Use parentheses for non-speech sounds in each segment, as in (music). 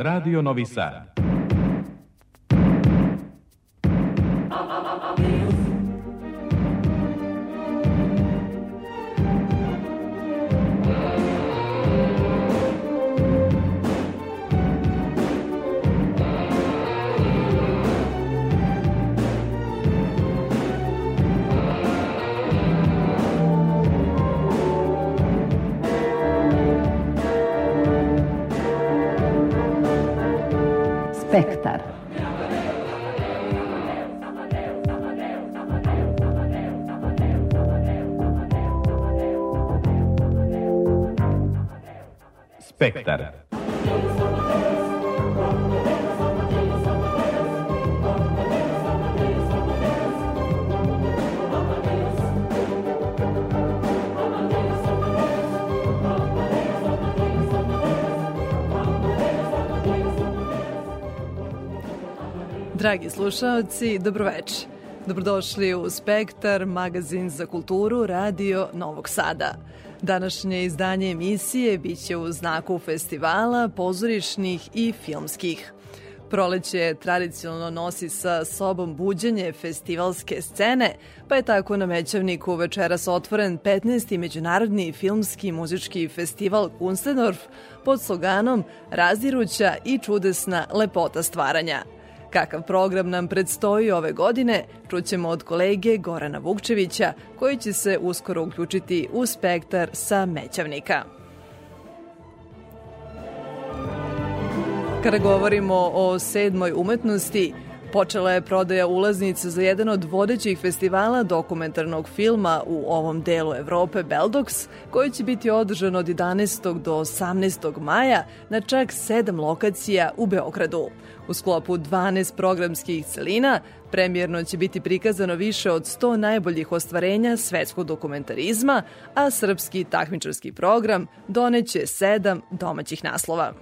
Radio Novi Sad. Spektar. Spektar. Dragi slušalci, dobroveče. Dobrodošli u Spektar, magazin za kulturu, radio Novog Sada. Današnje izdanje emisije biće u znaku festivala pozorišnih i filmskih. Proleće tradicionalno nosi sa sobom buđenje festivalske scene, pa je tako na Mećavniku večeras otvoren 15. Međunarodni filmski muzički festival Kunstendorf pod sloganom Razdiruća i čudesna lepota stvaranja – Kakav program nam predstoji ove godine, čućemo od kolege Gorana Vukčevića, koji će se uskoro uključiti u spektar sa Mećavnika. Kada govorimo o sedmoj umetnosti, Počela je prodaja ulaznica za jedan od vodećih festivala dokumentarnog filma u ovom delu Evrope, Beldox, koji će biti održan od 11. do 18. maja na čak sedam lokacija u Beogradu. U sklopu 12 programskih celina Premijerno će biti prikazano više od 100 najboljih ostvarenja svetskog dokumentarizma, a srpski takmičarski program doneće sedam domaćih naslova.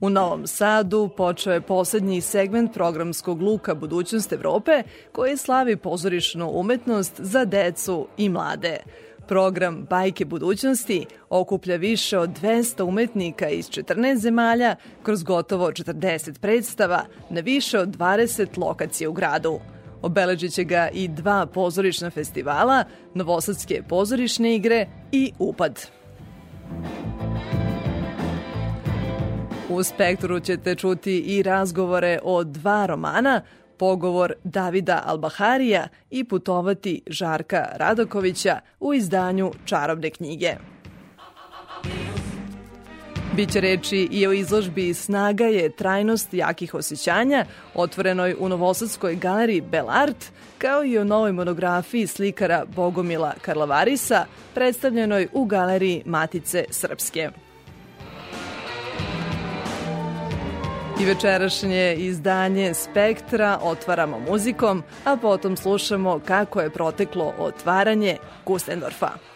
U Novom Sadu počeo je poslednji segment programskog luka Budućnost Evrope koji slavi pozorišnu umetnost za decu i mlade. Program Bajke budućnosti okuplja više od 200 umetnika iz 14 zemalja kroz gotovo 40 predstava na više od 20 lokacija u gradu. Obeležit će ga i dva pozorišna festivala, Novosadske pozorišne igre i Upad. U Spektru ćete čuti i razgovore o dva romana, pogovor Davida Albaharija i putovati Žarka Radokovića u izdanju Čarobne knjige. Biće reči i o izložbi Snaga je trajnost jakih osjećanja, otvorenoj u Novosadskoj galeriji Belart, kao i o novoj monografiji slikara Bogomila Karlavarisa, predstavljenoj u galeriji Matice Srpske. I večerašnje izdanje Spektra otvaramo muzikom, a potom slušamo kako je proteklo otvaranje Kustendorfa.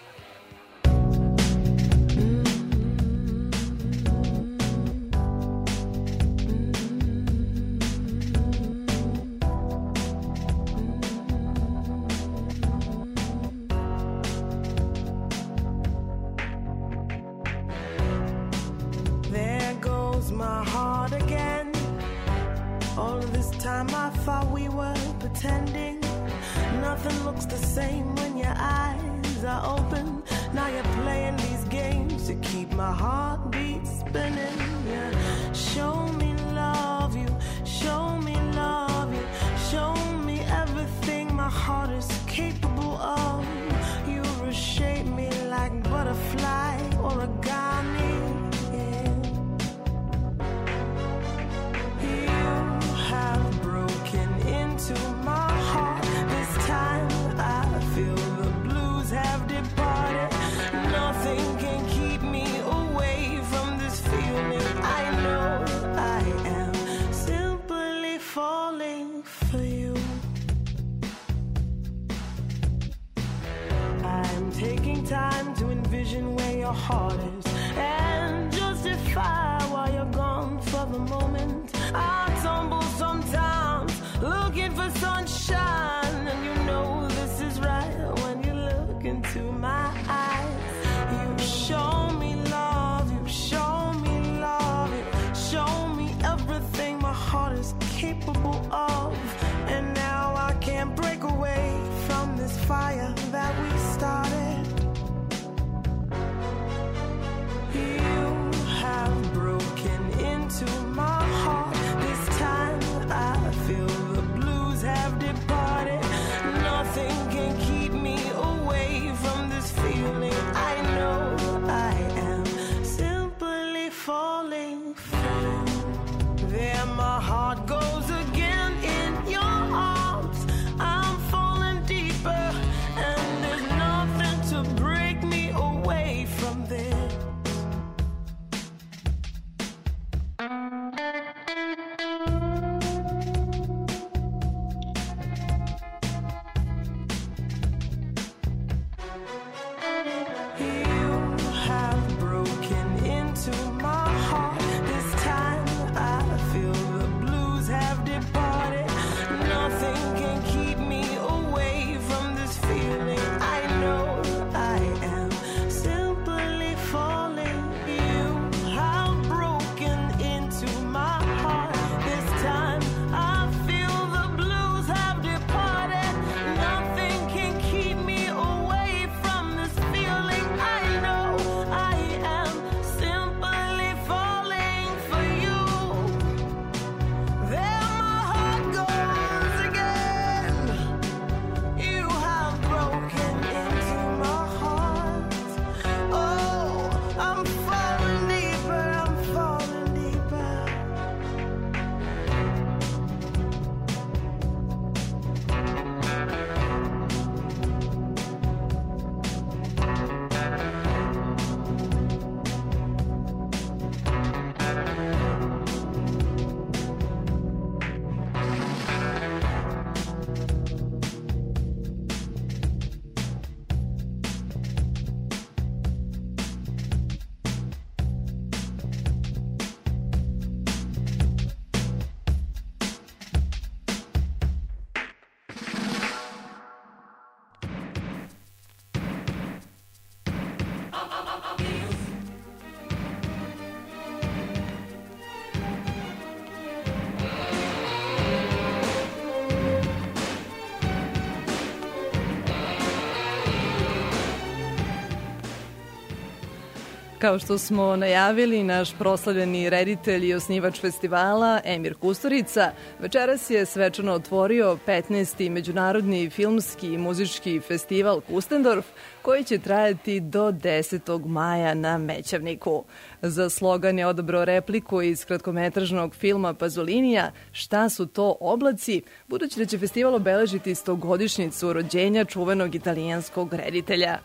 Kao što smo najavili, naš proslavljeni reditelj i osnivač festivala Emir Kusturica večeras je svečano otvorio 15. Međunarodni filmski i muzički festival Kustendorf koji će trajati do 10. maja na Mećavniku. Za slogan je odabrao repliku iz kratkometražnog filma Pazolinija Šta su to oblaci, budući da će festival obeležiti stogodišnjicu rođenja čuvenog italijanskog reditelja.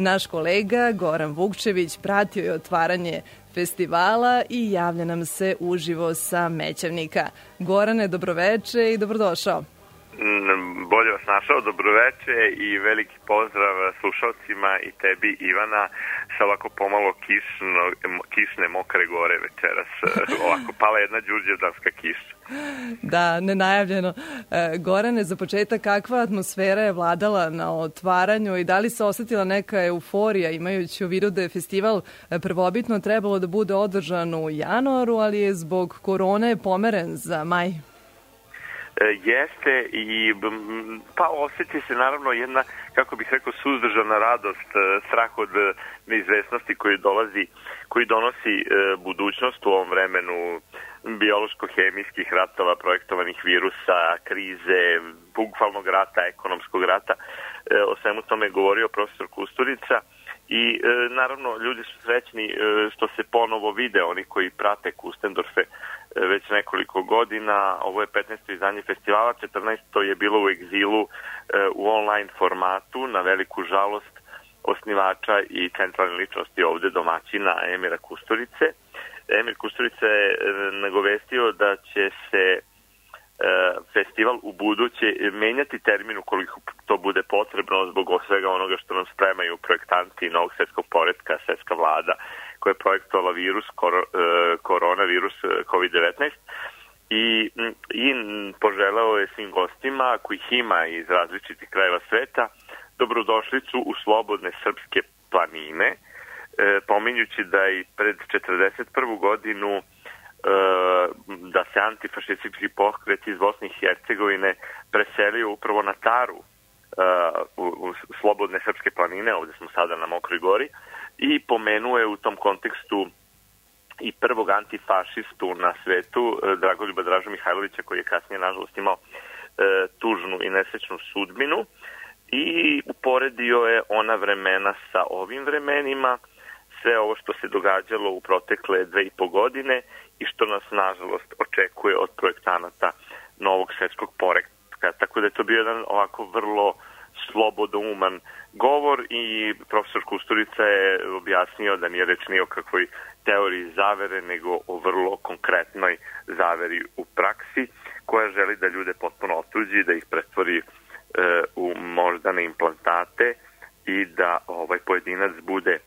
Naš kolega Goran Vukčević pratio je otvaranje festivala i javlja nam se uživo sa Mećavnika. Gorane, dobroveče i dobrodošao. Bolje vas našao, dobroveče i veliki pozdrav slušalcima i tebi Ivana sa ovako pomalo kišno, kišne mokre gore večeras. Ovako pala jedna đurđevdanska kiša. Da, nenajavljeno. E, Gorane, za početak, kakva atmosfera je vladala na otvaranju i da li se osetila neka euforija imajući u vidu da je festival e, prvobitno trebalo da bude održan u januaru, ali je zbog korone pomeren za maj? E, jeste i pa osjeti se naravno jedna, kako bih rekao, suzdržana radost, e, strah od e, neizvesnosti koji dolazi, koji donosi budućnost u ovom vremenu biološko-hemijskih ratova, projektovanih virusa, krize, bukvalnog rata, ekonomskog rata. O svemu tome je govorio profesor Kusturica i naravno ljudi su srećni što se ponovo vide, oni koji prate Kustendorfe već nekoliko godina. Ovo je 15. izdanje festivala, 14. je bilo u egzilu e, u online formatu, na veliku žalost osnivača i centralne ličnosti ovde domaćina Emira Kusturice. Emir Kusturica je e, nagovestio da će se e, festival u buduće menjati termin ukoliko to bude potrebno zbog svega onoga što nam spremaju projektanti novog svetskog poredka, svetska vlada koja je projektovala virus, kor, e, koronavirus e, COVID-19 i, i poželeo je svim gostima, kojih ima iz različitih krajeva sveta, dobrodošlicu u slobodne srpske planine, e, pominjući da i pred 41. godinu e, da se antifašistički pokret iz Bosne i Hercegovine preselio upravo na Taru e, u, u slobodne srpske planine, ovde smo sada na Mokroj gori, i pomenuo je u tom kontekstu i prvog antifašistu na svetu, e, Dragoljuba Draža Mihajlovića, koji je kasnije, nažalost, imao e, tužnu i nesečnu sudbinu i uporedio je ona vremena sa ovim vremenima, sve ovo što se događalo u protekle dve i po godine i što nas, nažalost, očekuje od projektanata novog svetskog porekta. Tako da je to bio jedan ovako vrlo slobodouman govor i profesor Kusturica je objasnio da nije reč ni o kakvoj teoriji zavere, nego o vrlo konkretnoj zaveri u praksi koja želi da ljude potpuno otuđi, da ih pretvori e, u moždane implantate i da ovaj pojedinac bude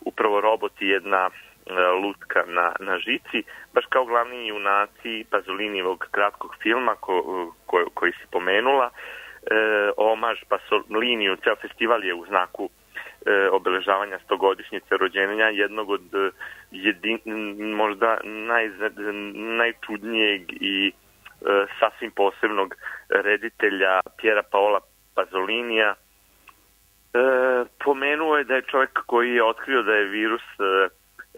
upravo robot i jedna e, lutka na, na žici, baš kao glavni junaci Pazolinijevog kratkog filma ko, ko, koji si pomenula, e, omaž pa so, liniju, ceo festival je u znaku e, obeležavanja stogodišnjice rođenja jednog od e, jedin, možda naj, najčudnijeg i e, sasvim posebnog reditelja Pjera Paola Pazolinija. E, pomenuo je da je čovjek koji je otkrio da je virus e,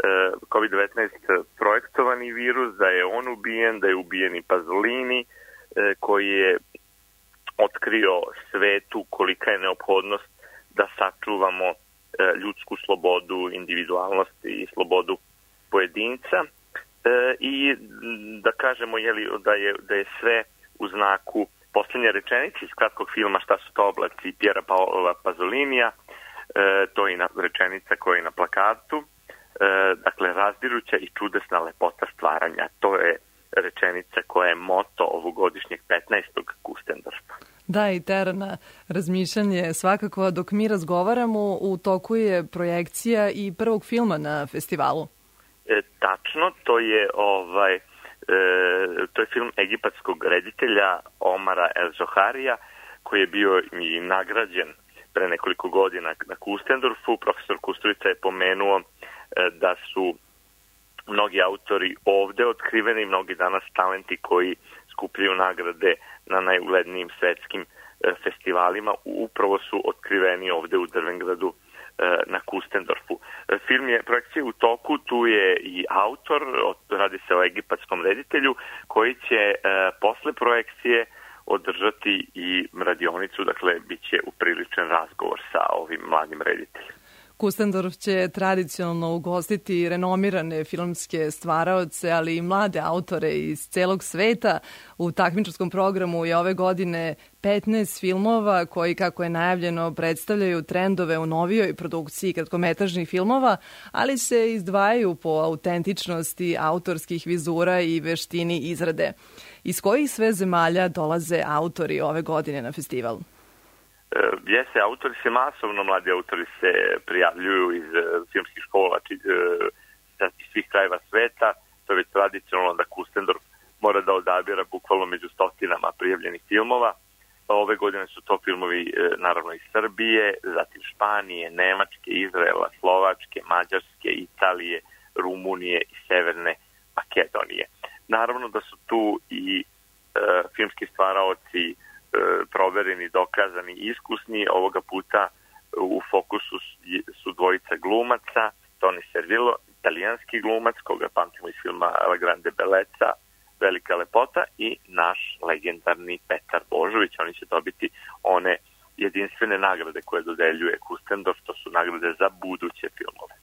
e COVID-19 projektovani virus, da je on ubijen, da je ubijen i Pazolini, e, koji je otkrio svetu kolika je neophodnost da sačuvamo ljudsku slobodu, individualnost i slobodu pojedinca. I da kažemo jeli, da, je, da je sve u znaku poslednje rečenice iz kratkog filma Šta su to oblaci Pjera Paola Pazolinija, to je na, rečenica koja je na plakatu, dakle razdiruća i čudesna lepota stvaranja, to je rečenica koja je moto ovogodišnjeg 15. Kustendorfa. Da, i terana razmišljanje svakako, dok mi razgovaramo, u toku je projekcija i prvog filma na festivalu. E, tačno, to je ovaj e, to je film egipatskog reditelja Omara El Zoharija, koji je bio i nagrađen pre nekoliko godina na Kustendorfu. Profesor Kusturica je pomenuo e, da su mnogi autori ovde otkriveni, mnogi danas talenti koji skupljaju nagrade na najuglednijim svetskim e, festivalima, upravo su otkriveni ovde u Drvengradu e, na Kustendorfu. E, film je projekcija u toku, tu je i autor, radi se o egipatskom reditelju, koji će posle projekcije održati i radionicu, dakle, bit će upriličen razgovor sa ovim mladim rediteljima. Kustendorf će tradicionalno ugostiti renomirane filmske stvaraoce, ali i mlade autore iz celog sveta. U takmičarskom programu je ove godine 15 filmova koji, kako je najavljeno, predstavljaju trendove u novijoj produkciji kratkometražnih filmova, ali se izdvajaju po autentičnosti autorskih vizura i veštini izrade. Iz kojih sve zemalja dolaze autori ove godine na festival? Uh, jeste, autori se masovno, mladi autori se prijavljuju iz uh, filmskih škola či, uh, iz svih krajeva sveta. To je već tradicionalno da Kustendorf mora da odabira bukvalno među stotinama prijavljenih filmova. Ove godine su to filmovi naravno iz Srbije, zatim Španije, Nemačke, Izraela, Slovačke, Mađarske, Italije, Rumunije i Severne Makedonije. Naravno da su tu i uh, filmski stvaraoci E, provereni, dokazani, iskusni. Ovoga puta u fokusu su dvojica glumaca, Toni Servillo, italijanski glumac, koga pamtimo iz filma La Grande Bellezza, Velika lepota i naš legendarni Petar Božović. Oni će dobiti one jedinstvene nagrade koje dodeljuje Kustendorf, to su nagrade za buduće filmove.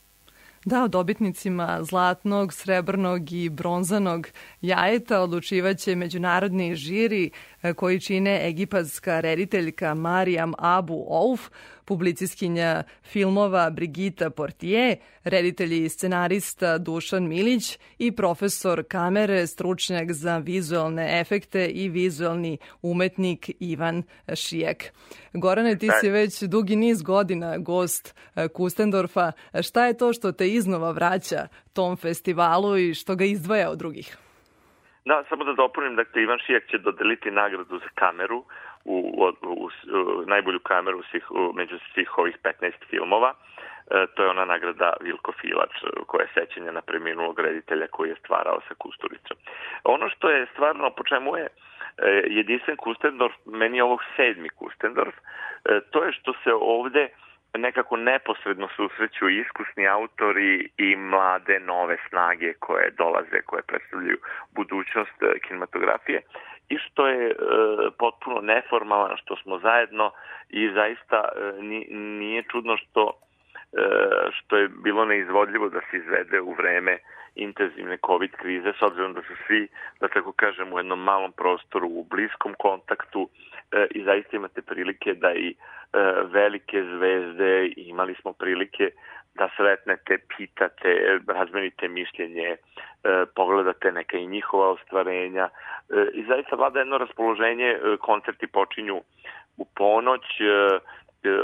Da, o dobitnicima zlatnog, srebrnog i bronzanog jajeta odlučivaće međunarodni žiri e, koji čine egipatska rediteljka Marijam Abu Ouf, publiciskinja filmova Brigita Portier, reditelji i scenarista Dušan Milić i profesor kamere, stručnjak za vizualne efekte i vizualni umetnik Ivan Šijek. Gorane, ti si već dugi niz godina gost e, Kustendorfa. Šta je to što te iznova vraća tom festivalu i što ga izdvaja od drugih? Da, samo da dopunim, dakle, Ivan Šijak će dodeliti nagradu za kameru, u, u, u, u najbolju kameru svih, u, među svih ovih 15 filmova. E, to je ona nagrada Vilko Filač, koja je sećanja na preminulog reditelja koji je stvarao sa Kusturicom. Ono što je stvarno, po čemu je e, jedinstven Kustendorf, meni je ovo sedmi Kustendorf, e, to je što se ovde nekako neposredno susreću iskusni autori i mlade nove snage koje dolaze, koje predstavljaju budućnost e, kinematografije. I što je e, potpuno neformalan, što smo zajedno i zaista e, nije čudno što e, što je bilo neizvodljivo da se izvede u vreme intenzivne COVID krize, s obzirom da su svi, da tako kažem, u jednom malom prostoru, u bliskom kontaktu e, i zaista imate prilike da i e, velike zvezde, imali smo prilike da sretnete, pitate, razmenite mišljenje, e, pogledate neka i njihova ostvarenja e, i zaista vlada jedno raspoloženje, e, koncerti počinju u ponoć,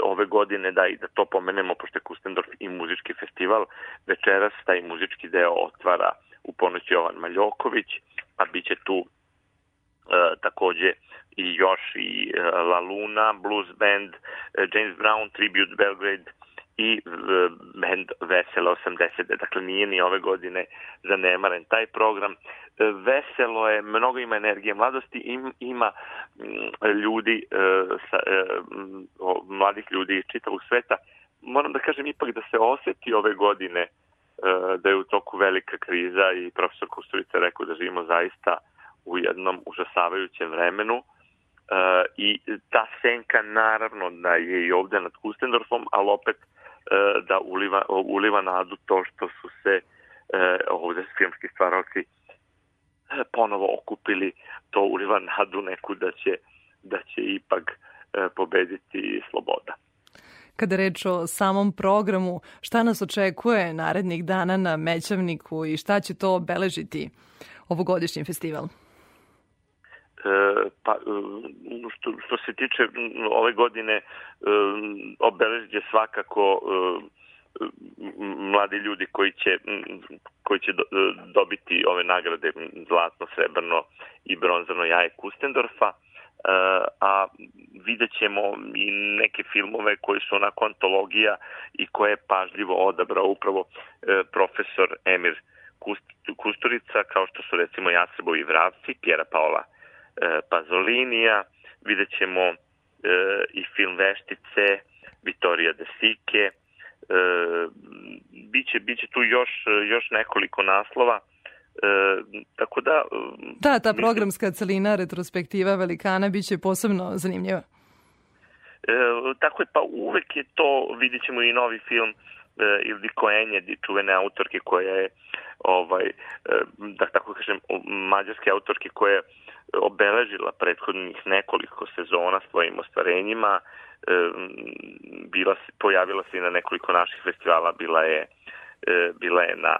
ove godine, da i da to pomenemo, pošto je Kustendorf i muzički festival, večeras taj muzički deo otvara u ponoć Jovan Maljoković, a bit će tu e, takođe i još i La Luna, Blues Band, James Brown, Tribute Belgrade, i e, band Veselo 80. Dakle, nije ni ove godine zanemaren taj program. E, veselo je, mnogo ima energije mladosti, im, ima mm, ljudi, e, sa, mladih ljudi iz čitavog sveta. Moram da kažem ipak da se oseti ove godine da je u toku velika kriza i profesor Kusturica rekao da živimo zaista u jednom užasavajućem vremenu i ta senka naravno da je i ovde nad Kustendorfom, ali opet da uliva, uliva nadu to što su se ovde filmski stvaravci ponovo okupili, to uliva nadu neku da će, da će ipak pobediti sloboda. Kada reč o samom programu, šta nas očekuje narednih dana na Mećavniku i šta će to obeležiti ovogodišnji festival? E, pa, e, što, što se tiče ove godine, e, obeležit svakako mladi ljudi koji će koji će dobiti ove nagrade zlatno, srebrno i bronzano jaje Kustendorfa. A vidjet ćemo i neke filmove koji su onako antologija i koje je pažljivo odabrao upravo profesor Emir Kusturica, kao što su recimo Jasrebovi vravci, Pjera Paola Pazolinija, vidjet ćemo e, i film Veštice, Vittoria de Sike, biće, biće tu još, još nekoliko naslova, E, tako da... Da, ta programska celina retrospektiva velikana biće posebno zanimljiva. E, tako je, pa uvek je to, vidit ćemo i novi film e, Ildi Koenje, čuvene autorke koja je ovaj, e, da tako kažem, mađarske autorke koja je obeležila prethodnih nekoliko sezona svojim ostvarenjima, e, bila pojavila se i na nekoliko naših festivala, bila je, bila je na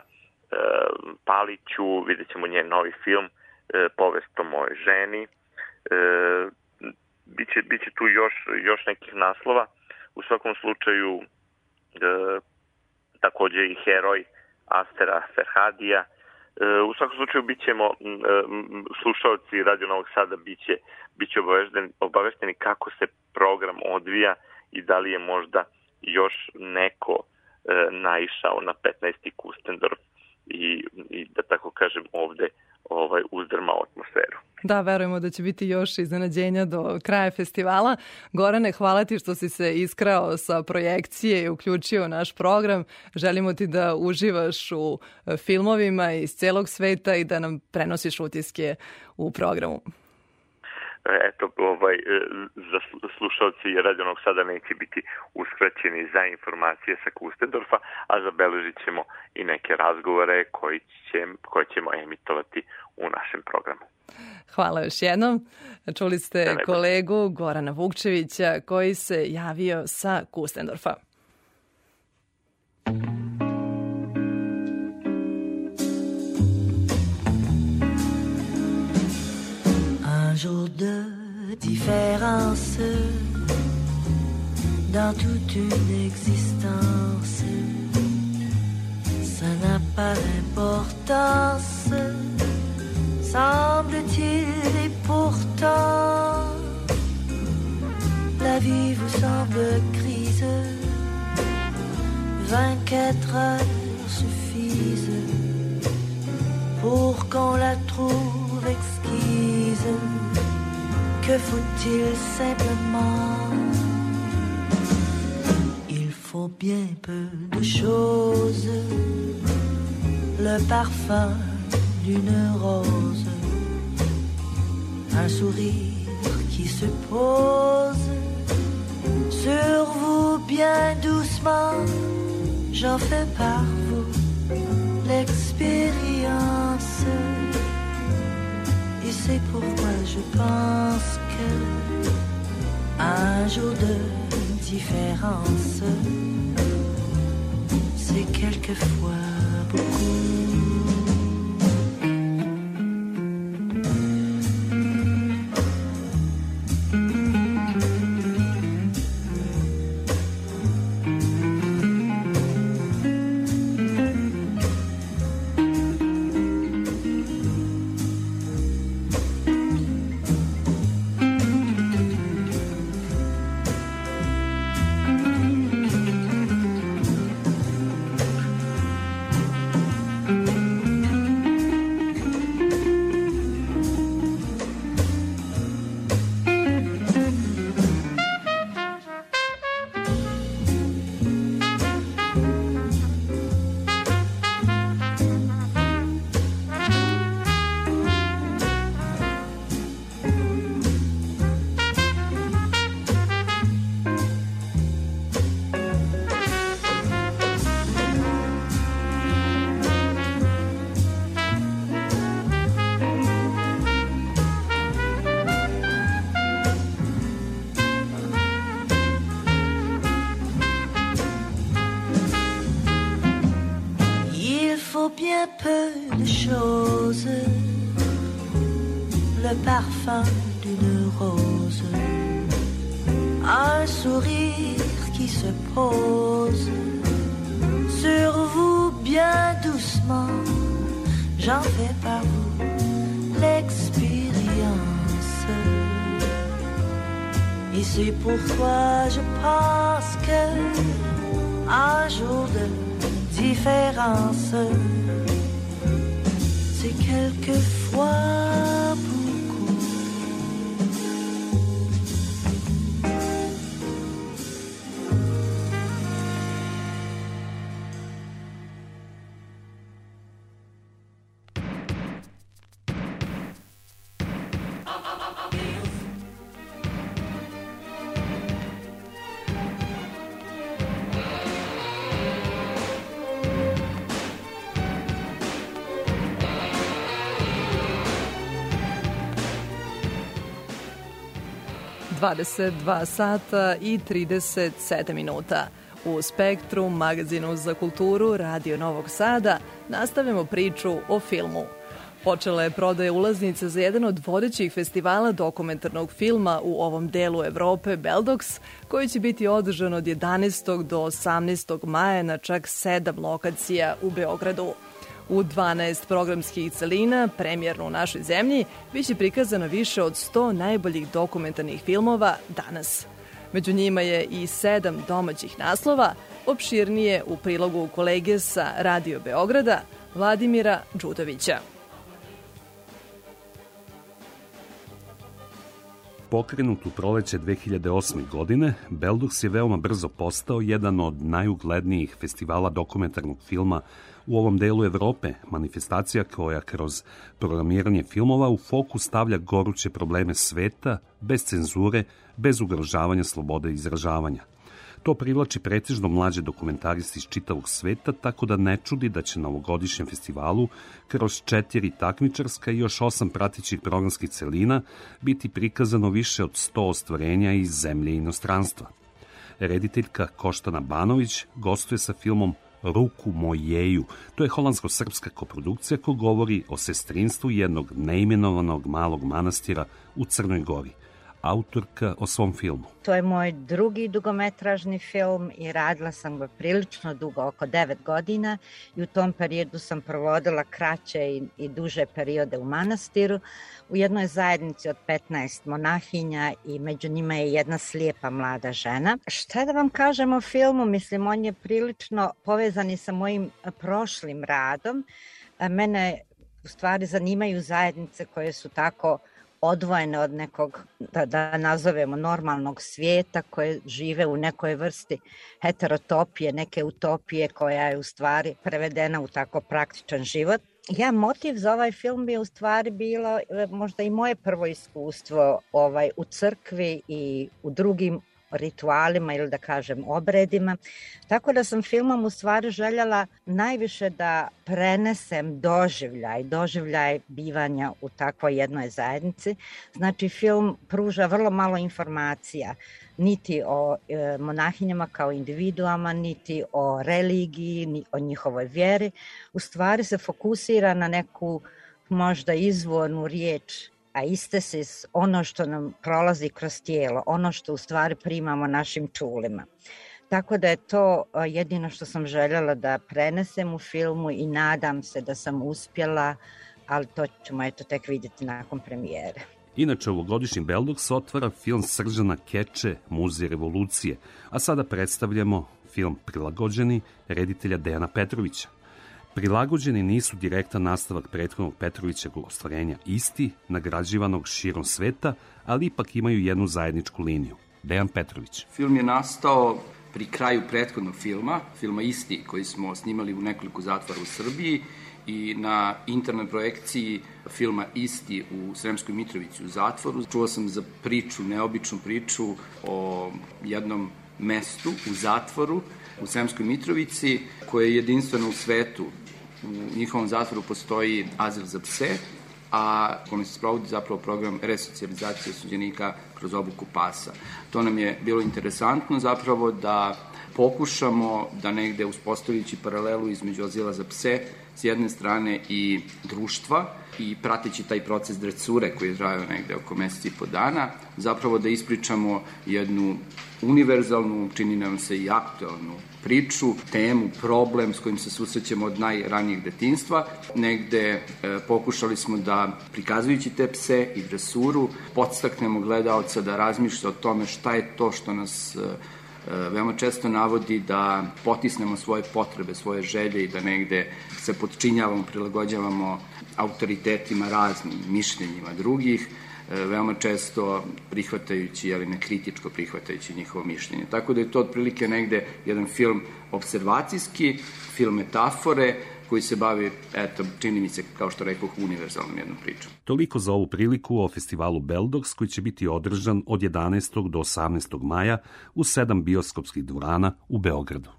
Paliću, vidjet ćemo njen novi film, povest o mojoj ženi. Biće, biće tu još, još nekih naslova. U svakom slučaju takođe i heroj Astera Ferhadija. U svakom slučaju bit ćemo, slušalci Radio Novog Sada biće, biće obavešteni, obavešteni kako se program odvija i da li je možda još neko naišao na 15. Kustendorf i, i da tako kažem ovde ovaj uzdrmao atmosferu. Da, verujemo da će biti još iznenađenja do kraja festivala. Gorane, hvala ti što si se iskrao sa projekcije i uključio naš program. Želimo ti da uživaš u e, filmovima iz celog sveta i da nam prenosiš utiske u programu eto, ovaj, e, za slušalci radionog sada neće biti uskraćeni za informacije sa Kustendorfa, a zabeležit ćemo i neke razgovore koji, će, koje ćemo emitovati u našem programu. Hvala još jednom. Čuli ste kolegu Gorana Vukčevića koji se javio sa Kustendorfa. un de différence dans toute une existence. Ça n'a pas d'importance, semble-t-il, et pourtant, la vie vous semble crise. 24 heures suffisent pour qu'on la trouve exquise que faut-il simplement? Il faut bien peu de choses, le parfum d'une rose, un sourire qui se pose. Sur vous bien doucement, j'en fais par vous l'expérience. C'est pourquoi je pense que un jour de différence, c'est quelquefois beaucoup. ...22 sata i 37 minuta. U Spektru, magazinu za kulturu Radio Novog Sada, nastavljamo priču o filmu. Počela je prodaja ulaznica za jedan od vodećih festivala dokumentarnog filma u ovom delu Evrope, Beldox, koji će biti održan od 11. do 18. maja na čak sedam lokacija u Beogradu. U 12 programskih celina, premjerno u našoj zemlji, biće prikazano više od 100 najboljih dokumentarnih filmova danas. Među njima je i sedam domaćih naslova, opširnije u prilogu kolege sa Radio Beograda, Vladimira Đudovića. Pokrenut u proleće 2008. godine, Beldux je veoma brzo postao jedan od najuglednijih festivala dokumentarnog filma u ovom delu Evrope, manifestacija koja kroz programiranje filmova u fokus stavlja goruće probleme sveta, bez cenzure, bez ugrožavanja slobode izražavanja. To privlači pretežno mlađe dokumentaristi iz čitavog sveta, tako da ne čudi da će na ovogodišnjem festivalu kroz četiri takmičarska i još osam pratićih programskih celina biti prikazano više od 100 ostvarenja iz zemlje i inostranstva. Rediteljka Koštana Banović gostuje sa filmom Ruku mojeju. To je holandsko-srpska koprodukcija koja govori o sestrinstvu jednog neimenovanog malog manastira u Crnoj Gori – autorka o svom filmu. To je moj drugi dugometražni film i radila sam ga prilično dugo, oko 9 godina i u tom periodu sam provodila kraće i, i duže periode u manastiru u jednoj zajednici od 15 monahinja i među njima je jedna slijepa mlada žena. Šta da vam kažem o filmu? Mislim, on je prilično povezan i sa mojim prošlim radom. Mene u stvari zanimaju zajednice koje su tako odvojene od nekog, da, da nazovemo, normalnog svijeta koje žive u nekoj vrsti heterotopije, neke utopije koja je u stvari prevedena u tako praktičan život. Ja, motiv za ovaj film je u stvari bilo e, možda i moje prvo iskustvo ovaj, u crkvi i u drugim ritualima ili da kažem obredima. Tako da sam filmom u stvari željela najviše da prenesem doživljaj, doživljaj bivanja u takvoj jednoj zajednici. Znači film pruža vrlo malo informacija niti o e, monahinjama kao individuama, niti o religiji, ni o njihovoj vjeri. U stvari se fokusira na neku možda izvornu riječ a iste se ono što nam prolazi kroz tijelo, ono što u stvari primamo našim čulima. Tako da je to jedino što sam željela da prenesem u filmu i nadam se da sam uspjela, ali to ćemo eto tek vidjeti nakon premijere. Inače, ovogodišnji Beldox otvara film Sržana Keče, Muzej revolucije, a sada predstavljamo film Prilagođeni reditelja Dejana Petrovića. Prilagođeni nisu direktan nastavak prethodnog Petrovićeg ostvarenja isti, nagrađivanog širom sveta, ali ipak imaju jednu zajedničku liniju. Dejan Petrović. Film je nastao pri kraju prethodnog filma, filma Isti, koji smo snimali u nekoliko zatvora u Srbiji i na internoj projekciji filma Isti u Sremskoj Mitrovici u zatvoru. Čuo sam za priču, neobičnu priču o jednom mestu u zatvoru u Sremskoj Mitrovici koje je jedinstveno u svetu u njihovom zatvoru postoji azil za pse, a kome se sprovodi zapravo program resocijalizacije suđenika kroz obuku pasa. To nam je bilo interesantno zapravo da pokušamo da negde uspostavljajući paralelu između azila za pse s jedne strane i društva i prateći taj proces dresure koji je trajao negde oko meseci i po dana, zapravo da ispričamo jednu univerzalnu, čini nam se i aktualnu priču, temu, problem s kojim se susrećemo od najranijeg detinstva. Negde e, pokušali smo da, prikazujući te pse i dresuru, podstaknemo gledalca da razmišlja o tome šta je to što nas e, e veoma često navodi da potisnemo svoje potrebe, svoje želje i da negde se podčinjavamo, prilagođavamo autoritetima raznim, mišljenjima drugih, veoma često prihvatajući, ali ne kritičko prihvatajući njihovo mišljenje. Tako da je to otprilike negde jedan film observacijski, film metafore, koji se bavi, eto, čini mi se, kao što rekao, univerzalnom jednom pričom. Toliko za ovu priliku o festivalu Beldox, koji će biti održan od 11. do 18. maja u sedam bioskopskih dvorana u Beogradu.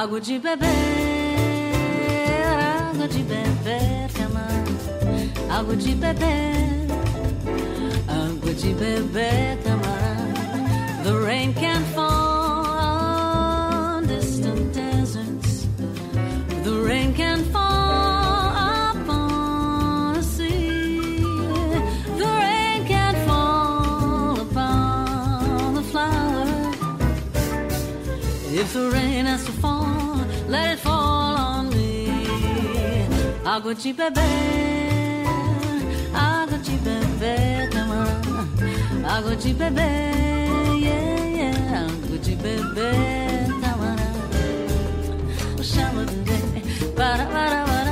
Água de beber, água de beber, camarada. Água de beber, água de beber, camarada. The rain can fall on distant deserts. The rain can fall upon the sea. The rain can fall upon the flower. If the rain has to água de beber, água de beber, tamã, água de beber, yeah, yeah, água de beber, tamã, o chama do para para para.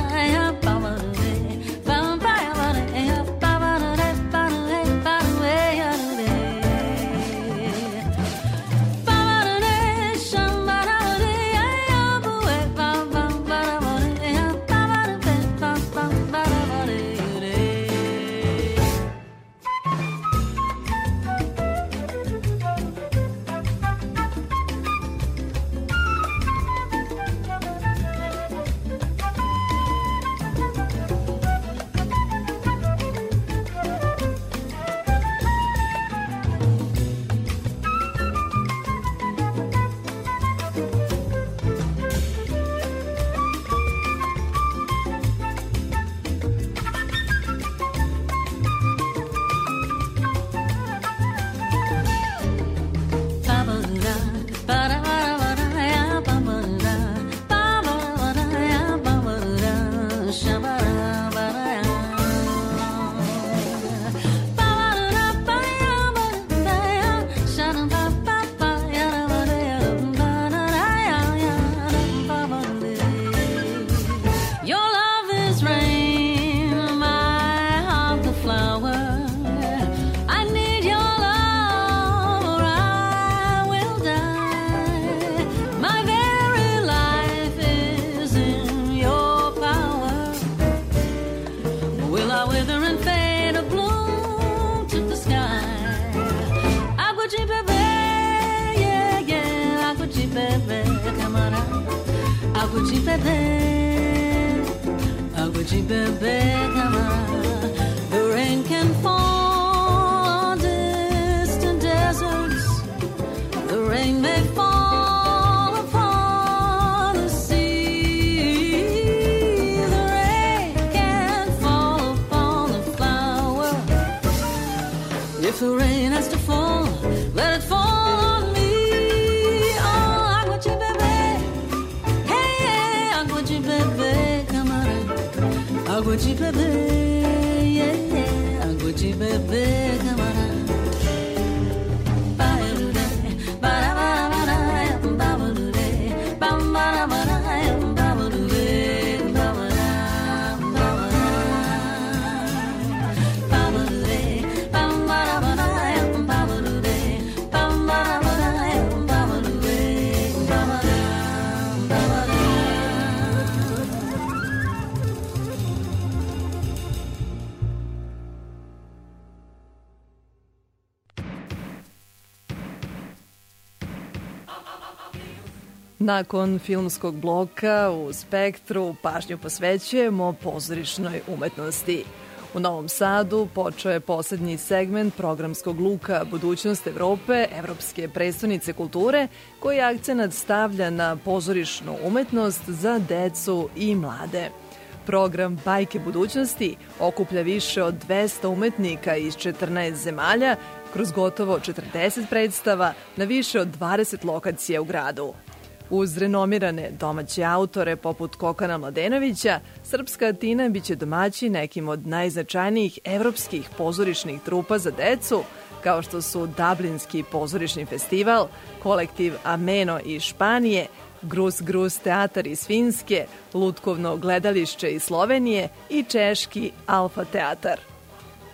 Nakon filmskog bloka u Spektru pažnju posvećujemo pozorišnoj umetnosti. U Novom Sadu počeo je poslednji segment programskog luka Budućnost Evrope, Evropske predstavnice kulture, koji akcenat stavlja na pozorišnu umetnost za decu i mlade. Program Bajke budućnosti okuplja više od 200 umetnika iz 14 zemalja kroz gotovo 40 predstava na više od 20 lokacija u gradu. Uz renomirane domaće autore poput Kokana Mladenovića, Srpska Atina biće domaći nekim od najznačajnijih evropskih pozorišnih trupa za decu, kao što su Dublinski pozorišni festival, kolektiv Ameno iz Španije, Grus Grus teatar iz Finske, Lutkovno gledališće iz Slovenije i Češki Alfa teatar.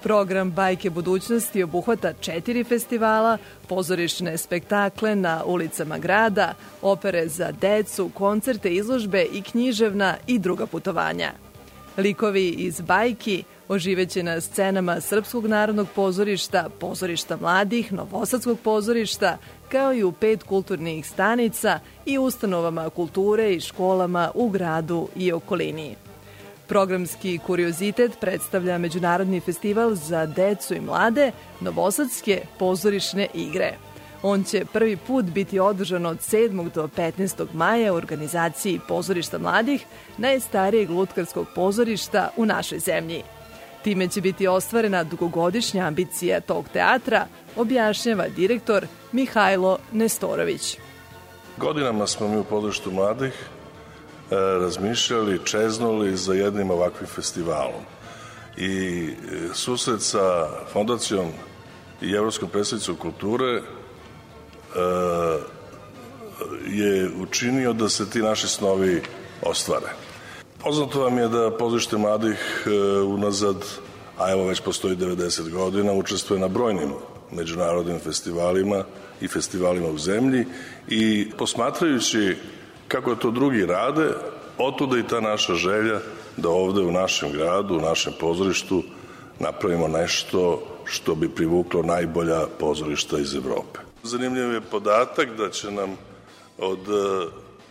Program Bajke budućnosti obuhvata četiri festivala, pozorišne spektakle na ulicama grada, opere za decu, koncerte, izložbe i književna i druga putovanja. Likovi iz bajki oživeće na scenama Srpskog narodnog pozorišta, pozorišta mladih, Novosadskog pozorišta, kao i u pet kulturnih stanica i ustanovama kulture i školama u gradu i okolini. Programski kuriozitet predstavlja Međunarodni festival za decu i mlade Novosadske pozorišne igre. On će prvi put biti održan od 7. do 15. maja u organizaciji Pozorišta mladih, najstarijeg lutkarskog pozorišta u našoj zemlji. Time će biti ostvarena dugogodišnja ambicija tog teatra, objašnjava direktor Mihajlo Nestorović. Godinama smo mi u pozorištu mladih razmišljali, čeznuli za jednim ovakvim festivalom. I e, susret sa fondacijom i Evropskom predstavnicom kulture e, je učinio da se ti naši snovi ostvare. Poznato vam je da pozorište mladih unazad, a evo već postoji 90 godina, učestvuje na brojnim međunarodnim festivalima i festivalima u zemlji i posmatrajući kako to drugi rade, otuda i ta naša želja da ovde u našem gradu, u našem pozorištu napravimo nešto što bi privuklo najbolja pozorišta iz Evrope. Zanimljiv je podatak da će nam od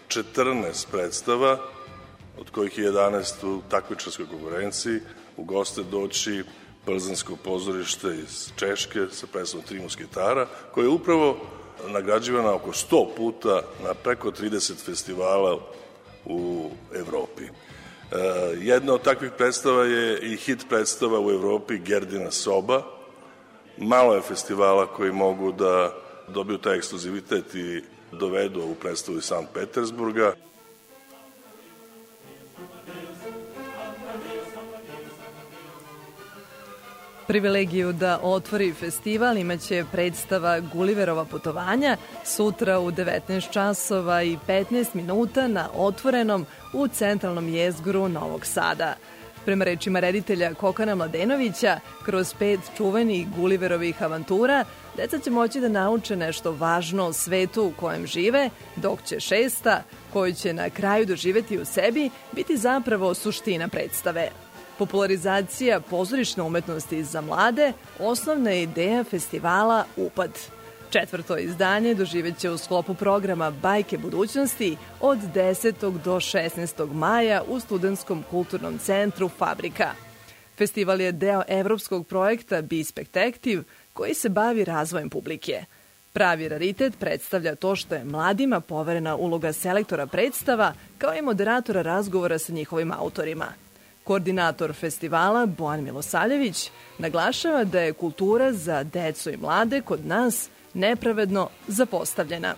14 e, predstava, od kojih je 11 u takvičarskoj konkurenciji, u goste doći Plzansko pozorište iz Češke sa predstavom Tri musketara, koje je upravo nagrađivana oko 100 puta na preko 30 festivala u Evropi. E, jedna od takvih predstava je i hit predstava u Evropi Gerdina soba. Malo je festivala koji mogu da dobiju taj ekskluzivitet i dovedu ovu predstavu iz Sankt Petersburga. Privilegiju da otvori festival imaće predstava Guliverova putovanja sutra u 19 časova i 15 minuta na otvorenom u centralnom jezgru Novog Sada. Prema rečima reditelja Kokana Mladenovića, kroz pet čuvenih Guliverovih avantura, deca će moći da nauče nešto važno o svetu u kojem žive, dok će šesta, koju će na kraju doživeti u sebi, biti zapravo suština predstave. Popularizacija pozorišne umetnosti za mlade osnovna je ideja festivala UPAD. Četvrto izdanje doživeće u sklopu programa Bajke budućnosti od 10. do 16. maja u Studentskom kulturnom centru Fabrika. Festival je deo evropskog projekta Be Spectactive koji se bavi razvojem publike. Pravi raritet predstavlja to što je mladima poverena uloga selektora predstava kao i moderatora razgovora sa njihovim autorima – Koordinator festivala Bojan Milosavljević naglašava da je kultura za decu i mlade kod nas nepravedno zapostavljena.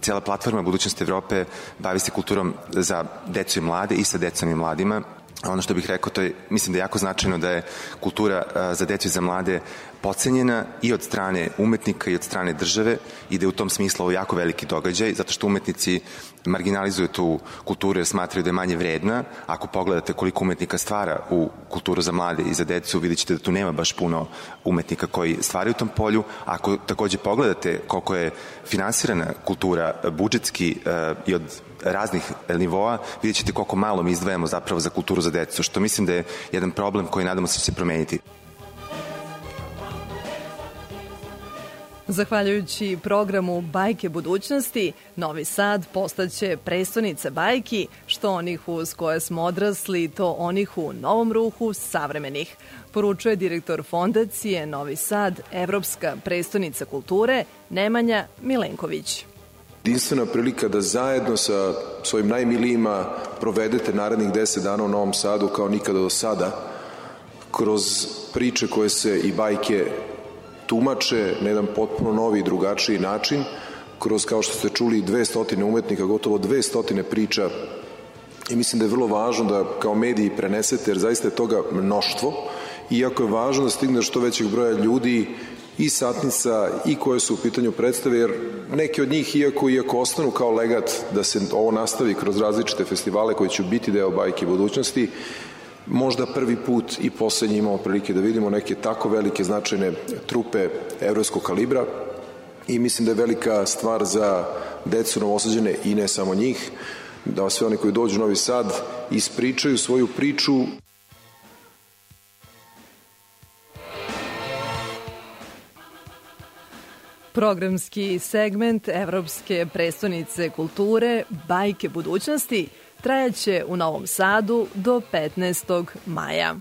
Cijela platforma Budućnost Evrope bavi se kulturom za decu i mlade i sa decom i mladima ono što bih rekao, to je, mislim da je jako značajno da je kultura za decu i za mlade pocenjena i od strane umetnika i od strane države i da je u tom smislu ovo jako veliki događaj, zato što umetnici marginalizuju tu kulturu jer smatraju da je manje vredna. Ako pogledate koliko umetnika stvara u kulturu za mlade i za decu, vidjet ćete da tu nema baš puno umetnika koji stvaraju u tom polju. Ako takođe pogledate koliko je finansirana kultura budžetski uh, i od raznih nivoa, vidjet ćete koliko malo mi izdvajamo zapravo za kulturu za decu, što mislim da je jedan problem koji nadamo se će se promeniti. Zahvaljujući programu Bajke budućnosti, Novi Sad postaće prestonica bajki, što onih uz koje smo odrasli, to onih u novom ruhu savremenih, poručuje direktor fondacije Novi Sad, Evropska prestonica kulture, Nemanja Milenković. Jedinstvena prilika da zajedno sa svojim najmilijima provedete narednih 10 dana u Novom Sadu kao nikada do sada, kroz priče koje se i bajke tumače na jedan potpuno novi i drugačiji način, kroz, kao što ste čuli, 200 umetnika, gotovo 200 priča. I mislim da je vrlo važno da kao mediji prenesete, jer zaista je toga mnoštvo, iako je važno da stigne što većeg broja ljudi i satnica i koje su u pitanju predstave, jer neke od njih, iako, iako ostanu kao legat da se ovo nastavi kroz različite festivale koji će biti deo bajke budućnosti, možda prvi put i poslednji imamo prilike da vidimo neke tako velike značajne trupe evropskog kalibra i mislim da je velika stvar za decu novosađene i ne samo njih, da sve oni koji dođu u Novi Sad ispričaju svoju priču. Programski segment Evropske prestonice kulture Bajke budućnosti – trajaće u Novom Sadu do 15. maja.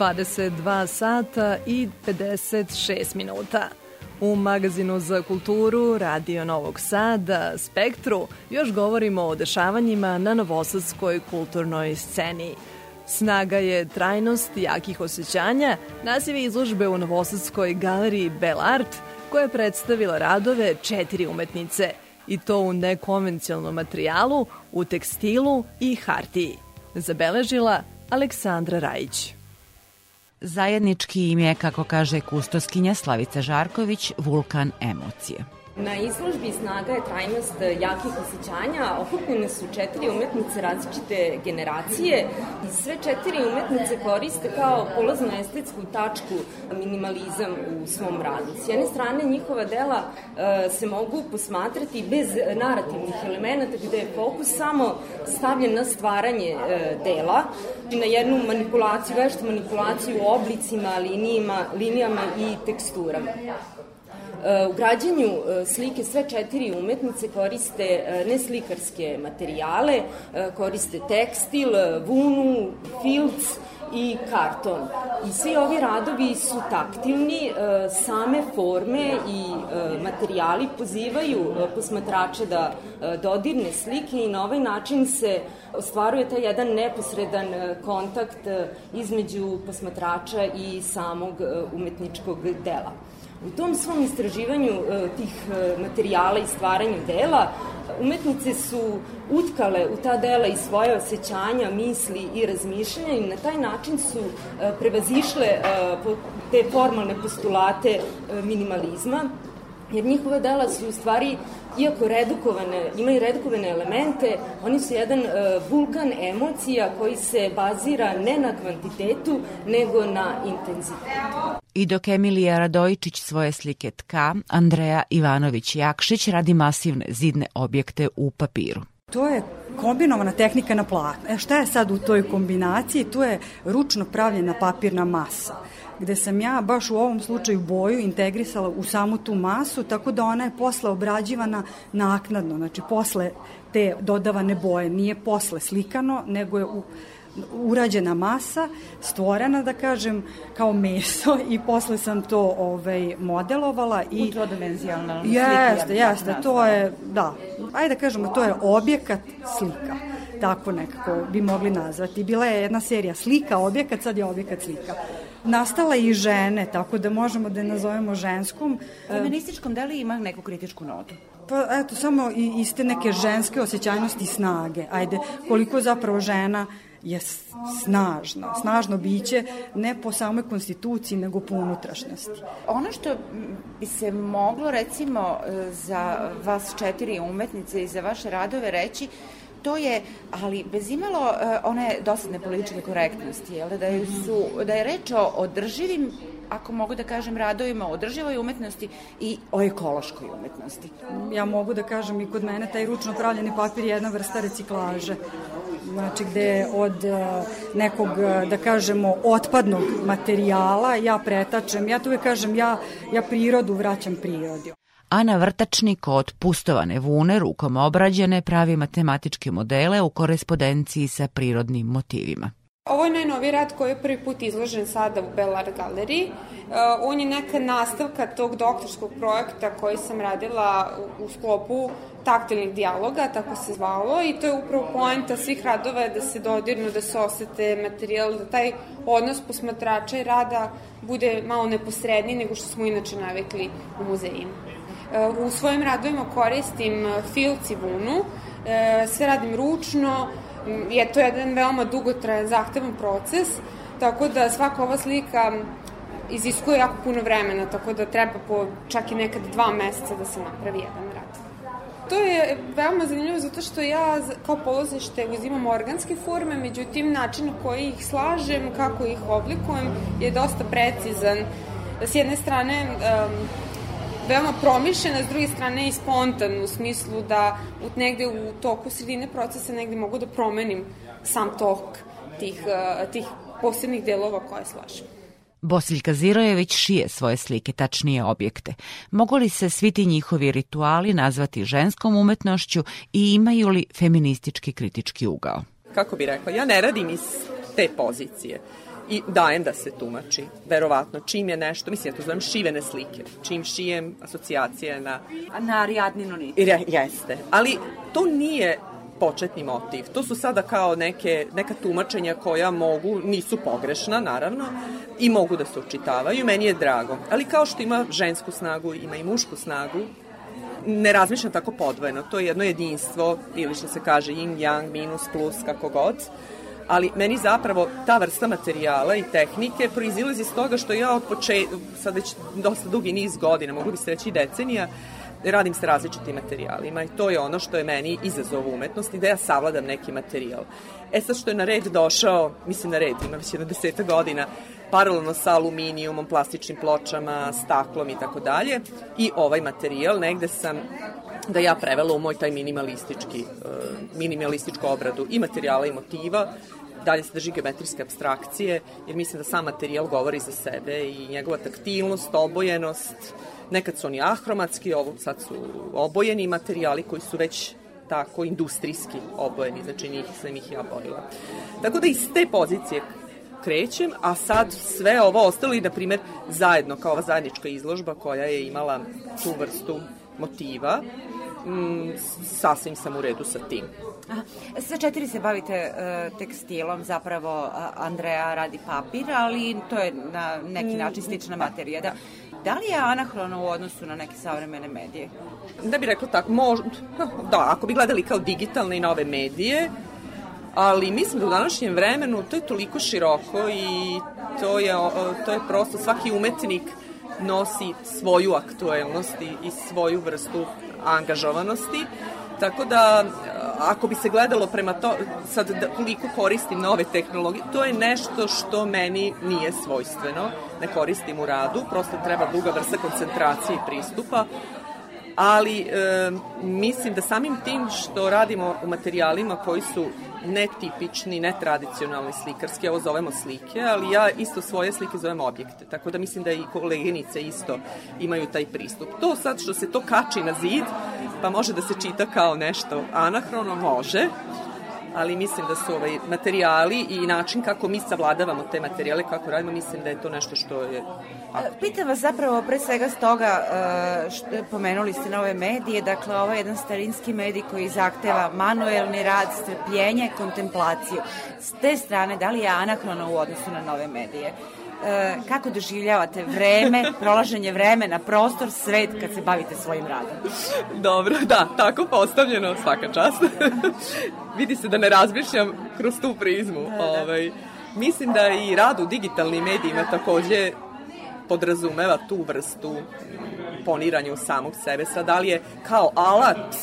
22 sata i 56 minuta. U magazinu za kulturu Radio Novog Sada, Spektru, još govorimo o dešavanjima na novosadskoj kulturnoj sceni. Snaga je trajnost jakih osjećanja, naziv izložbe u Novosadskoj galeriji Bell Art, koja je predstavila radove četiri umetnice, i to u nekonvencionalnom materijalu, u tekstilu i hartiji. Zabeležila Aleksandra Rajić. Zajednički im je, kako kaže kustoskinja Slavica Žarković, vulkan emocije. Na izložbi Snaga je trajnost jakih osjećanja okupljene su četiri umetnice različite generacije i sve četiri umetnice koriste kao polaznu estetsku tačku minimalizam u svom radu. S jedne strane njihova dela e, se mogu posmatrati bez narativnih elemenata gde je fokus samo stavljen na stvaranje e, dela i na jednu manipulaciju, veštu manipulaciju oblicima, linijima, linijama i teksturama. U građanju e, slike sve četiri umetnice koriste e, neslikarske materijale, e, koriste tekstil, vunu, filc i karton. I svi ovi radovi su taktilni, same forme i materijali pozivaju posmatrače da dodirne slike i na ovaj način se ostvaruje taj jedan neposredan kontakt između posmatrača i samog umetničkog dela. U tom svom istraživanju e, tih e, materijala i stvaranju dela, umetnice su utkale u ta dela i svoje osjećanja, misli i razmišljanja i na taj način su e, prevazišle te formalne postulate minimalizma, jer njihove dela su u stvari iako redukovane, imaju redukovane elemente, oni su jedan uh, vulkan emocija koji se bazira ne na kvantitetu, nego na intenzitetu. I dok Emilija Radojičić svoje slike tka, Andreja Ivanović-Jakšić radi masivne zidne objekte u papiru. To je kombinovana tehnika na platnu. E šta je sad u toj kombinaciji? Tu je ručno pravljena papirna masa gde sam ja baš u ovom slučaju boju integrisala u samu tu masu, tako da ona je posle obrađivana naknadno, znači posle te dodavane boje, nije posle slikano, nego je u, urađena masa, stvorena da kažem kao meso i posle sam to ovaj modelovala i u trodimenzionalnom Jeste, jeste, to je da. Ajde da kažemo to je objekat slika. Tako nekako bi mogli nazvati. Bila je jedna serija slika, objekat, sad je objekat slika nastala i žene, tako da možemo da je nazovemo ženskom. Feminističkom da li ima neku kritičku notu? Pa eto, samo i iste neke ženske osjećajnosti i snage. Ajde, koliko zapravo žena je snažna, snažno biće ne po samoj konstituciji nego po unutrašnjosti. Ono što bi se moglo recimo za vas četiri umetnice i za vaše radove reći to je, ali bez imalo uh, one dosadne političke korektnosti, jel, da, je, su, da je reč o održivim ako mogu da kažem, radovima o održivoj umetnosti i o ekološkoj umetnosti. Ja mogu da kažem i kod mene taj ručno pravljeni papir je jedna vrsta reciklaže. Znači gde od e, nekog, e, da kažemo, otpadnog materijala ja pretačem, ja tu uvek kažem, ja, ja prirodu vraćam prirodi. Ana Vrtačnik od pustovane vune rukom obrađene pravi matematičke modele u korespondenciji sa prirodnim motivima. Ovo je najnoviji rad koji je prvi put izložen sada u Bell Art Galeriji. Uh, on je neka nastavka tog doktorskog projekta koji sam radila u sklopu taktilnih dijaloga, tako se zvalo, i to je upravo poenta svih radova da se dodirnu, da se osete materijal, da taj odnos posmatrača i rada bude malo neposredniji nego što smo inače navikli u muzejima. U svojim radovima koristim e, filc i vunu, sve radim ručno, je to jedan veoma dugotrajan, zahtevan proces, tako da svaka ova slika iziskuje jako puno vremena, tako da treba po čak i nekad dva meseca da se napravi jedan rad. To je veoma zanimljivo zato što ja kao polazište uzimam organske forme, međutim način na koji ih slažem, kako ih oblikujem je dosta precizan. S jedne strane, um, veoma promišljena, s druge strane i spontan u smislu da u, negde u toku sredine procesa negde mogu da promenim sam tok tih, uh, tih posebnih delova koje slažem. Bosiljka Zirojević šije svoje slike, tačnije objekte. Mogu li se svi ti njihovi rituali nazvati ženskom umetnošću i imaju li feministički kritički ugao? Kako bi rekla, ja ne radim iz te pozicije i dajem da se tumači, verovatno. Čim je nešto, mislim, ja to zovem šivene slike. Čim šijem, asocijacija na... Na Ariadninu nić. Jeste. Ali to nije početni motiv. To su sada kao neke, neka tumačenja koja mogu, nisu pogrešna, naravno, i mogu da se učitavaju. Meni je drago. Ali kao što ima žensku snagu, ima i mušku snagu, ne razmišljam tako podvojeno. To je jedno jedinstvo, ili što se kaže yin, yang, minus, plus, kako god. Ali meni zapravo ta vrsta materijala i tehnike proizilazi iz toga što ja od početka, sad već dosta dugi niz godina, mogu bi se reći decenija, radim sa različitim materijalima i to je ono što je meni izazov umetnosti, da ja savladam neki materijal. E sad što je na red došao, mislim na red, ima već jedno deseta godina, paralelno sa aluminijumom, plastičnim pločama, staklom i tako dalje. I ovaj materijal negde sam da ja prevela u moj taj minimalistički, uh, minimalističku obradu i materijala i motiva, dalje se drži geometrijske abstrakcije, jer mislim da sam materijal govori za sebe i njegova taktilnost, obojenost, nekad su oni ahromatski, ovo sad su obojeni materijali koji su već tako industrijski obojeni, znači njih sam ih ja bojila. Tako da iz te pozicije krećem, a sad sve ovo ostalo i, na primer, zajedno, kao ova zajednička izložba koja je imala tu vrstu motiva, mm, sasvim sam u redu sa tim. Aha. Sve četiri se bavite uh, tekstilom, zapravo uh, Andreja radi papir, ali to je na neki način slična materija. Da, da li je anahrono u odnosu na neke savremene medije? Da bi rekla tako, možda, da, ako bi gledali kao digitalne i nove medije, ali mislim da u današnjem vremenu to je toliko široko i to je, to je prosto svaki umetnik nosi svoju aktuelnost i, i svoju vrstu angažovanosti. Tako da, ako bi se gledalo prema to, sad da, koliko koristim nove tehnologije, to je nešto što meni nije svojstveno, ne koristim u radu, prosto treba druga vrsta koncentracije i pristupa, ali e, mislim da samim tim što radimo u materijalima koji su netipični, netradicionalni slikarski, ovo zovemo slike, ali ja isto svoje slike zovem objekte, tako da mislim da i koleginice isto imaju taj pristup. To sad što se to kači na zid, pa može da se čita kao nešto anahrono, može, ali mislim da su ovaj materijali i način kako mi savladavamo te materijale, kako radimo, mislim da je to nešto što je... Pitam vas zapravo pre svega s toga, e, što, pomenuli ste nove medije, dakle ovo je jedan starinski medij koji zahteva manuelni rad, strpljenje, kontemplaciju. S te strane, da li je anahrono u odnosu na nove medije? E, kako doživljavate vreme, prolaženje vremena, prostor, svet kad se bavite svojim radom? Dobro, da, tako postavljeno, svaka čast. (laughs) Vidi se da ne razmišljam kroz tu prizmu. Da, da. Ovaj, mislim da i rad u digitalnim medijima takođe podrazumeva tu vrstu poniranja u samog sebe. Sad, da li je kao alat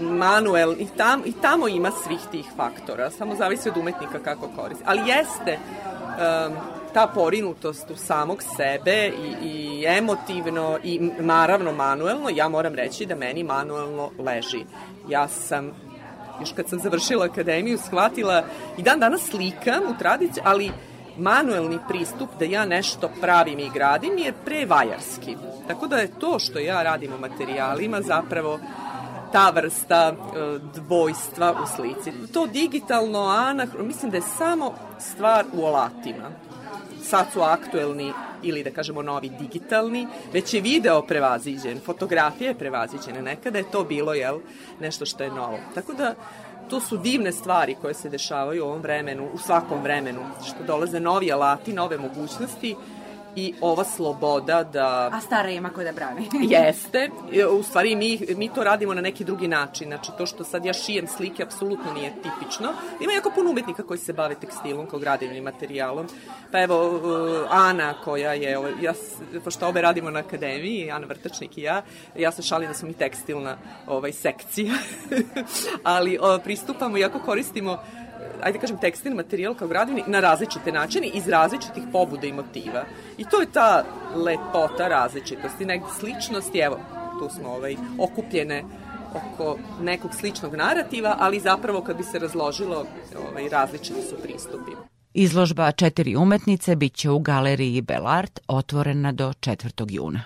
manuel i, tam, i tamo ima svih tih faktora, samo zavisi od umetnika kako koristi. Ali jeste um, ta porinutost u samog sebe i, i emotivno i naravno manuelno, ja moram reći da meni manuelno leži. Ja sam još kad sam završila akademiju shvatila i dan danas slikam u tradiciji, ali manuelni pristup da ja nešto pravim i gradim je prevajarski. Tako da je to što ja radim u materijalima zapravo ta vrsta e, dvojstva u slici. To digitalno, anahro, mislim da je samo stvar u olatima sad su aktuelni ili da kažemo novi digitalni, već je video prevaziđen, fotografija je prevaziđena, nekada je to bilo jel, nešto što je novo. Tako da to su divne stvari koje se dešavaju u ovom vremenu, u svakom vremenu, što dolaze novi alati, nove mogućnosti i ova sloboda da... A stara ima ko da brani. (laughs) jeste. U stvari mi, mi to radimo na neki drugi način. Znači to što sad ja šijem slike apsolutno nije tipično. Ima jako puno umetnika koji se bave tekstilom kao gradivnim materijalom. Pa evo uh, Ana koja je, ja, pošto obe radimo na akademiji, Ana Vrtačnik i ja, ja se šalim da smo mi tekstilna ovaj, sekcija. (laughs) Ali o, pristupamo, jako koristimo ajde kažem, tekstilni materijal kao gradivni na različite načine, iz različitih pobuda i motiva. I to je ta lepota različitosti, negde sličnosti, evo, tu smo ovaj, okupljene oko nekog sličnog narativa, ali zapravo kad bi se razložilo, ovaj, različiti su pristupi. Izložba četiri umetnice biće u galeriji Belart otvorena do 4. juna.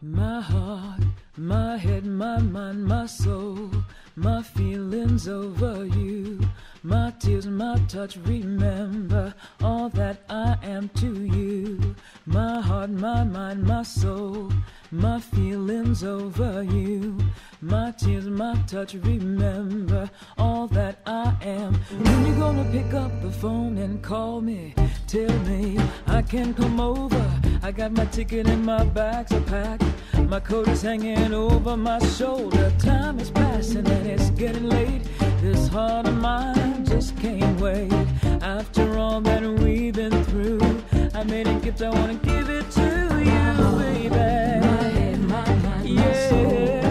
My heart My head, my mind, my soul, my feelings over you. My tears, my touch, remember all that I am to you. My heart, my mind, my soul, my feelings over you. My tears, my touch, remember all that I am. When you gonna pick up the phone and call me? Tell me I can come over. I got my ticket and my bags are packed. My coat is hanging over my shoulder. Time is passing and it's getting late. This heart of mine just can't wait. After all that we've been through, I made a gift. I wanna give it to you, baby. My head, my mind, Yeah. I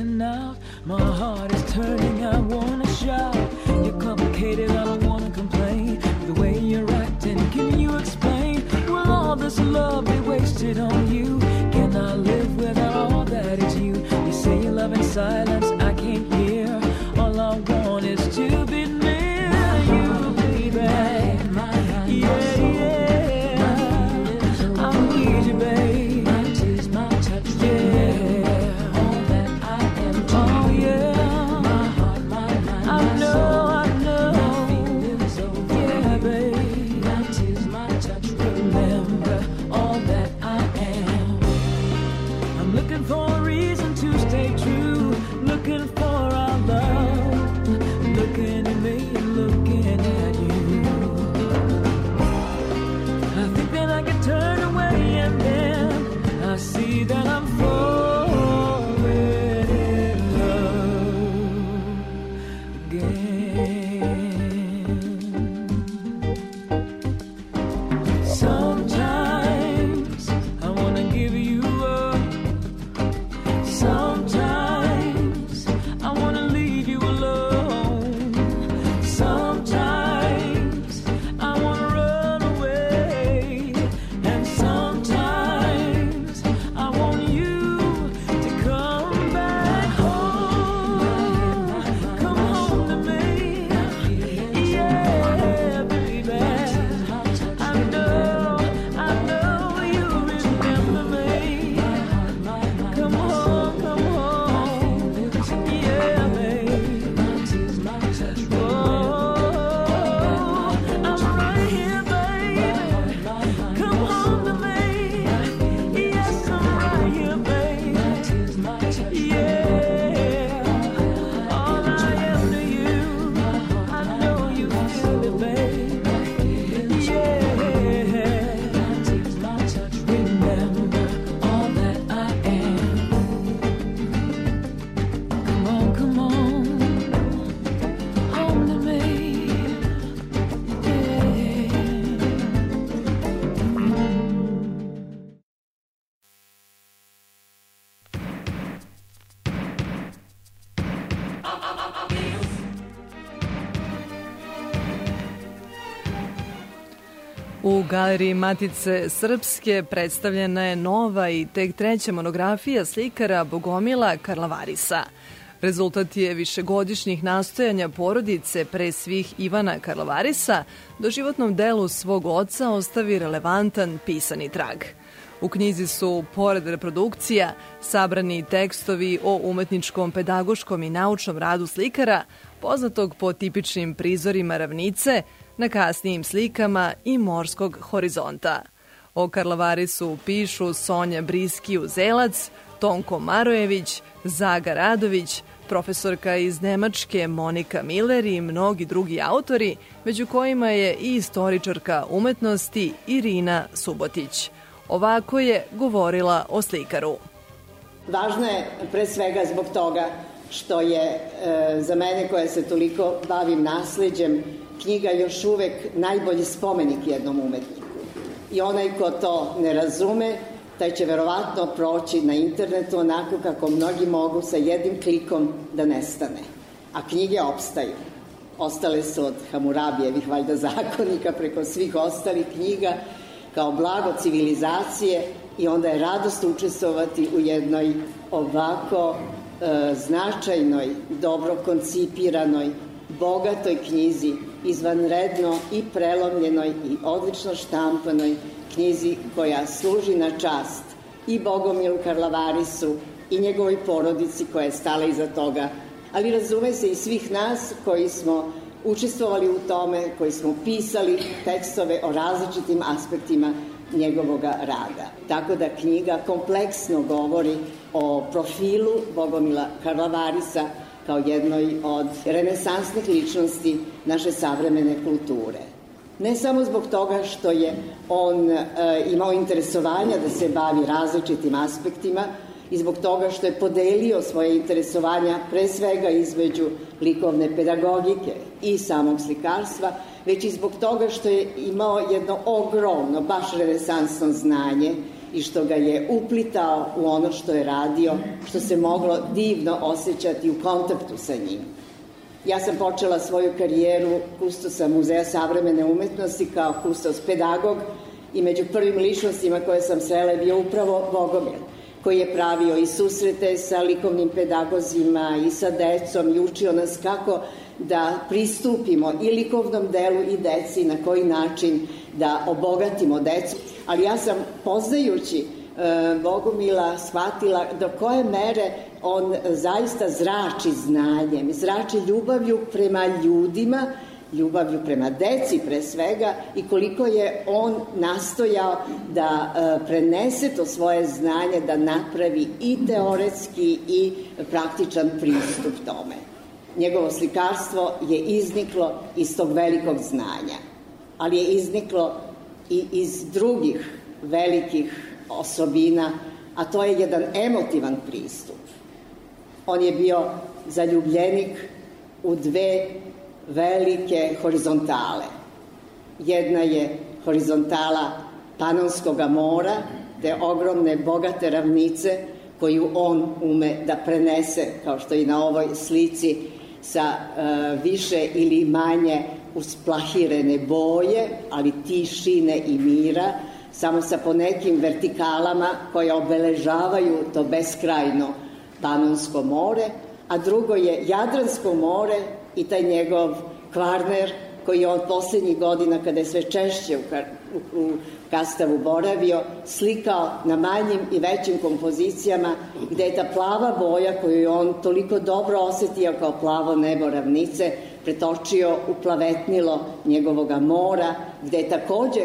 out. My heart is turning, I wanna shout. You're complicated, I don't wanna complain. The way you're acting, can you explain? Will all this love be wasted on you? Can I live without all that is you? You say you love in silence, galeriji Matice Srpske predstavljena je nova i tek treća monografija slikara Bogomila Karlavarisa. Rezultat je višegodišnjih nastojanja porodice, pre svih Ivana Karlavarisa, do životnom delu svog oca ostavi relevantan pisani trag. U knjizi su, pored reprodukcija, sabrani tekstovi o umetničkom, pedagoškom i naučnom radu slikara, poznatog po tipičnim prizorima ravnice, na kasnijim slikama i morskog horizonta. O Karlavarisu pišu Sonja Briski-Uzelac, Tonko Marojević, Zaga Radović, profesorka iz Nemačke Monika Miller i mnogi drugi autori, među kojima je i istoričarka umetnosti Irina Subotić. Ovako je govorila o slikaru. Važno je pre svega zbog toga što je e, za mene koja se toliko bavim nasleđem knjiga još uvek najbolji spomenik jednom umetniku. I onaj ko to ne razume, taj će verovatno proći na internetu onako kako mnogi mogu sa jednim klikom da nestane. A knjige opstaju. Ostale su od Hamurabijevih valjda zakonika preko svih ostalih knjiga kao blago civilizacije i onda je radost učestvovati u jednoj ovako e, značajnoj, dobro koncipiranoj, bogatoj knjizi, izvanredno i prelomljenoj i odlično štampanoj knjizi koja služi na čast i Bogomilu Karlavarisu i njegovoj porodici koja je stala iza toga, ali razume se i svih nas koji smo učestvovali u tome, koji smo pisali tekstove o različitim aspektima njegovoga rada. Tako da knjiga kompleksno govori o profilu Bogomila Karlavarisa kao jednoj od renesansnih ličnosti naše savremene kulture. Ne samo zbog toga što je on e, imao interesovanja da se bavi različitim aspektima, i zbog toga što je podelio svoje interesovanja pre svega između likovne pedagogike i samog slikarstva, već i zbog toga što je imao jedno ogromno, baš renesansno znanje i što ga je uplitao u ono što je radio, što se moglo divno osjećati u kontaktu sa njim. Ja sam počela svoju karijeru kustosa Muzeja savremene umetnosti kao kustos pedagog i među prvim ličnostima koje sam srela je bio upravo Bogomil koji je pravio i susrete sa likovnim pedagozima i sa decom i učio nas kako da pristupimo i likovnom delu i deci, na koji način da obogatimo decu. Ali ja sam poznajući e, Bogumila shvatila do koje mere on zaista zrači znanjem, zrači ljubavlju prema ljudima ljubavlju prema deci pre svega i koliko je on nastojao da e, prenese to svoje znanje, da napravi i teoretski i praktičan pristup tome. Njegovo slikarstvo je izniklo iz tog velikog znanja, ali je izniklo i iz drugih velikih osobina, a to je jedan emotivan pristup. On je bio zaljubljenik u dve velike horizontale. Jedna je horizontala Panonskog mora, te ogromne bogate ravnice koju on ume da prenese, kao što i na ovoj slici, sa uh, više ili manje usplahirene boje, ali tišine i mira, samo sa ponekim vertikalama koje obeležavaju to beskrajno Panonsko more, a drugo je Jadransko more i taj njegov kvarner koji je od poslednjih godina, kada je sve češće u, u, u Kastavu boravio, slikao na manjim i većim kompozicijama gde je ta plava boja koju je on toliko dobro osetio kao plavo nebo ravnice, pretočio u plavetnilo njegovoga mora, gde je takođe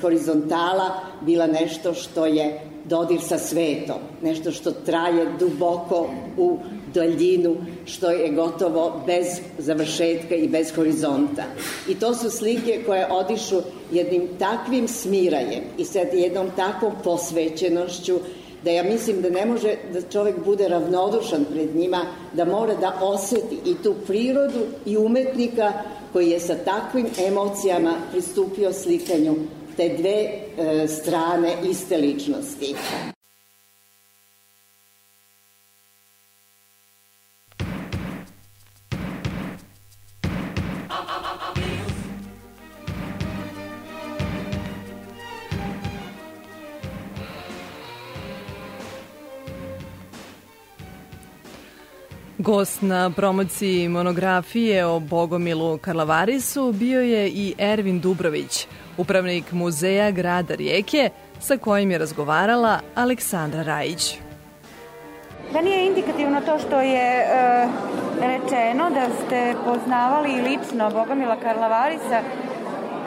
horizontala bila nešto što je dodir sa svetom, nešto što traje duboko u daljinu, što je gotovo bez završetka i bez horizonta. I to su slike koje odišu jednim takvim smirajem i sa jednom takvom posvećenošću da ja mislim da ne može da čovek bude ravnodušan pred njima, da mora da oseti i tu prirodu i umetnika koji je sa takvim emocijama pristupio slikanju te dve e, strane iste ličnosti. Gost na promociji monografije o Bogomilu Karlavarisu bio je i Ervin Dubrović, upravnik muzeja grada Rijeke, sa kojim je razgovarala Aleksandra Rajić. Da nije indikativno to što je e, rečeno da ste poznavali lično Bogomila Karlavarisa,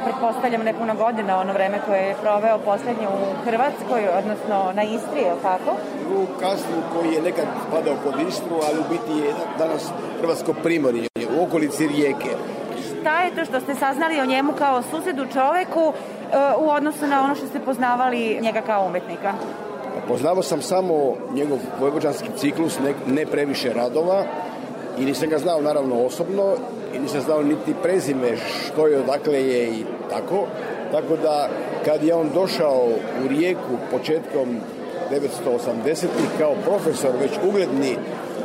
pretpostavljam nepuna godina, ono vreme koje je proveo poslednje u Hrvatskoj, odnosno na Istri, je li tako? U Kastru koji je nekad spadao pod Istru, ali u biti je danas Hrvatsko primorje, u okolici rijeke. Šta je to što ste saznali o njemu kao susedu čoveku e, u odnosu na ono što ste poznavali njega kao umetnika? Poznavao sam samo njegov vojvođanski ciklus, ne, ne previše radova, i nisam ga znao naravno osobno i nisam znao niti prezime što je, odakle je i tako. Tako da kad je on došao u Rijeku početkom 1980-ih kao profesor, već ugledni,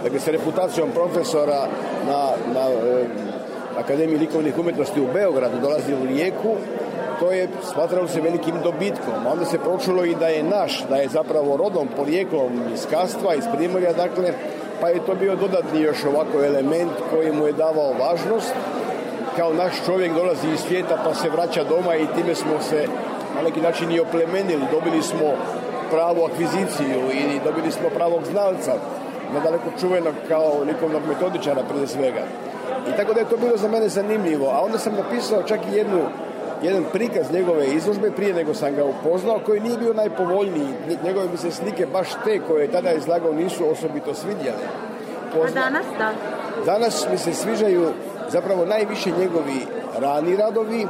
dakle sa reputacijom profesora na, na Akademije likovnih umetnosti u Beogradu dolazi u Rijeku, to je smatralo se velikim dobitkom. Onda se pročulo i da je naš, da je zapravo rodom, porijeklom iz Kastva, iz Primorja, dakle, pa je to bio dodatni još ovako element koji mu je davao važnost. Kao naš čovjek dolazi iz svijeta pa se vraća doma i time smo se na neki način i oplemenili. Dobili smo pravu akviziciju i dobili smo pravog znalca, nadaleko čuvenog kao likovnog metodičara prije svega. I tako da je to bilo za mene zanimljivo. A onda sam napisao čak i jednu jedan prikaz njegove izložbe prije nego sam ga upoznao, koji nije bio najpovoljniji. Njegove mi se slike, baš te koje je tada izlagao, nisu osobito svidjele. Pozna... A danas da? Danas mi se sviđaju zapravo najviše njegovi rani radovi,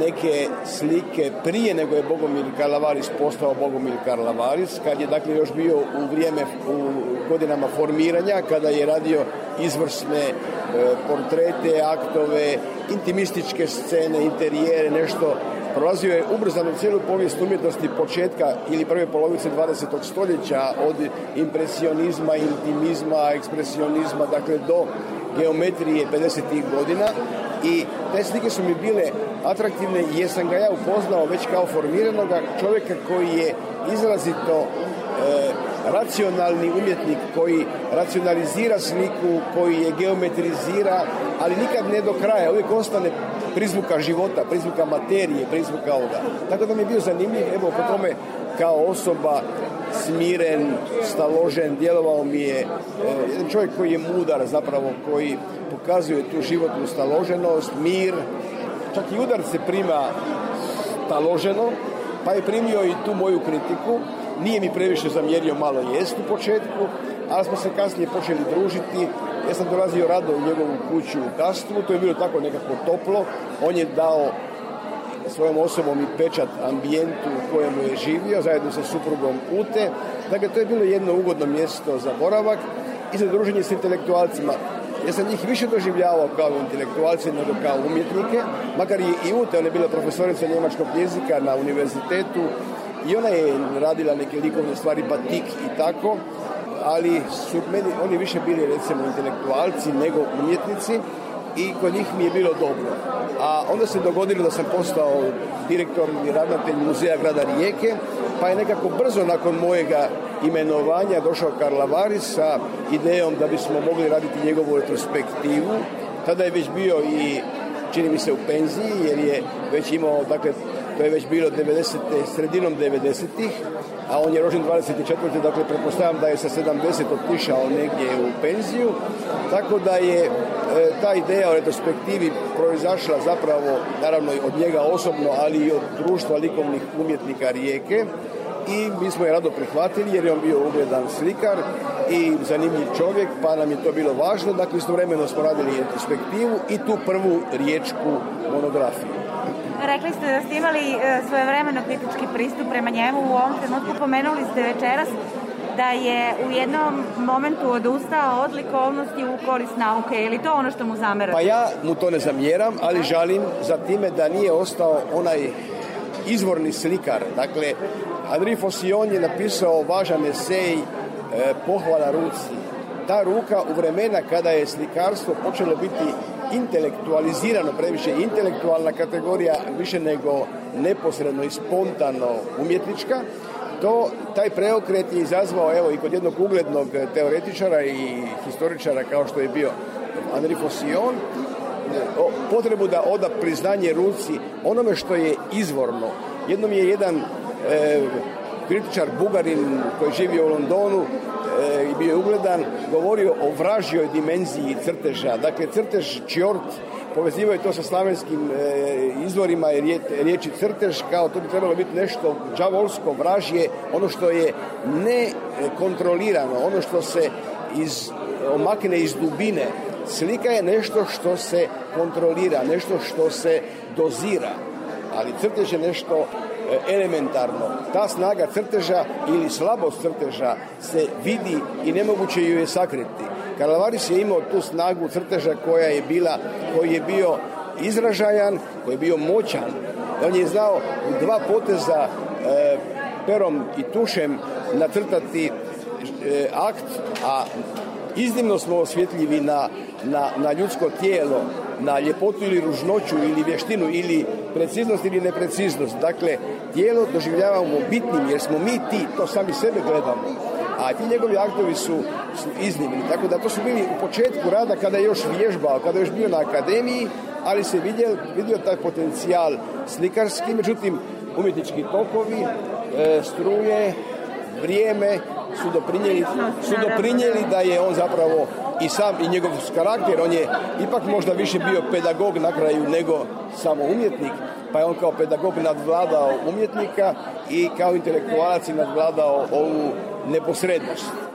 neke slike prije nego je Bogomir Karlavaris postao Bogomir Karlavaris, kad je dakle još bio u vrijeme, u godinama formiranja, kada je radio izvrsne e, portrete, aktove, intimističke scene, interijere, nešto prolazio je ubrzano cijelu povijest umjetnosti početka ili prve polovice 20. stoljeća od impresionizma, intimizma, ekspresionizma, dakle do geometrije 50. godina i te slike su mi bile atraktivne jer sam ga ja upoznao već kao formiranog čovjeka koji je izrazito e, racionalni umjetnik koji racionalizira sliku, koji je geometrizira, ali nikad ne do kraja, uvijek ostane prizvuka života, prizvuka materije, prizvuka ovoga. Tako da mi je bio zanimljiv, evo po tome kao osoba smiren, staložen, djelovao mi je e, jedan čovjek koji je mudar zapravo, koji pokazuje tu životnu staloženost, mir, čak i udar se prima staloženo, pa je primio i tu moju kritiku, nije mi previše zamjerio malo jest u početku, ali smo se kasnije počeli družiti. Ja sam dolazio rado u njegovu kuću u Kastvu, to je bilo tako nekako toplo. On je dao svojom osobom i pečat ambijentu u kojemu je živio, zajedno sa suprugom Ute. Dakle, to je bilo jedno ugodno mjesto za boravak i za druženje s intelektualcima. Ja sam njih više doživljavao kao intelektualce nego kao umjetnike, makar i, Ute, ona je bila profesorica njemačkog jezika na univerzitetu i ona je radila neke likovne stvari, batik i tako, ali su meni, oni više bili recimo intelektualci nego umjetnici i kod njih mi je bilo dobro. A onda se dogodilo da sam postao direktor i ravnatelj muzeja grada Rijeke, pa je nekako brzo nakon mojega imenovanja došao Karla Varis sa idejom da bismo mogli raditi njegovu retrospektivu. Tada je već bio i čini mi se u penziji jer je već imao dakle to je već bilo 90. sredinom 90-ih, a on je rođen 24. dakle pretpostavljam da je sa 70 otišao negdje u penziju, tako da je e, ta ideja o retrospektivi proizašla zapravo naravno od njega osobno, ali i od društva likovnih umjetnika Rijeke i mi smo je rado prihvatili jer je on bio ugledan slikar i zanimljiv čovjek, pa nam je to bilo važno. Dakle, istovremeno smo radili retrospektivu i tu prvu riječku monografiju. Rekli ste da ste imali e, svojevremeno kritički pristup prema njemu u ovom trenutku. Pomenuli ste večeras da je u jednom momentu odustao od likovnosti u korist nauke. Je li to ono što mu zamerate? Pa ja mu to ne zamjeram, ali žalim za time da nije ostao onaj izvorni slikar. Dakle, Andri Fossion je napisao važan esej e, pohvala ruci. Ta ruka u vremena kada je slikarstvo počelo biti intelektualizirano, previše intelektualna kategorija, više nego neposredno i spontano umjetnička, to, taj preokret je izazvao evo i kod jednog uglednog teoretičara i historičara kao što je bio Andri Fossion, potrebu da oda priznanje ruci onome što je izvorno. Jednom je jedan e, kritičar Bugarin koji živio u Londonu e, i bio je ugledan, govorio o vražjoj dimenziji crteža. Dakle, crtež čjort povezivao je to sa slavenskim e, izvorima riječi crtež, kao to bi trebalo biti nešto džavolsko, vražje, ono što je nekontrolirano, ono što se iz, omakne iz dubine. Slika je nešto što se kontrolira, nešto što se dozira, ali crtež je nešto elementarno. Ta snaga crteža ili slabost crteža se vidi i nemoguće ju je sakriti. Karlavaris je imao tu snagu crteža koja je bila, koji je bio izražajan, koji je bio moćan. On je znao dva poteza e, perom i tušem nacrtati e, akt, a iznimno smo osvjetljivi na, na, na ljudsko tijelo, na ljepotu ili ružnoću ili vještinu ili preciznost ili nepreciznost. Dakle, tijelo doživljavamo bitnim jer smo mi ti, to sami sebe gledamo. A ti njegovi aktovi su, su iznimni. Tako da to su bili u početku rada kada je još vježbao, kada je još bio na akademiji, ali se vidio, vidio taj potencijal slikarski, međutim umjetnički tokovi, e, struje, vrijeme su doprinijeli, su doprinijeli da je on zapravo i sam i njegov karakter, on je ipak možda više bio pedagog na kraju nego samo umjetnik, pa je on kao pedagog nadvladao umjetnika i kao intelektualac i nadvladao ovu neposrednost.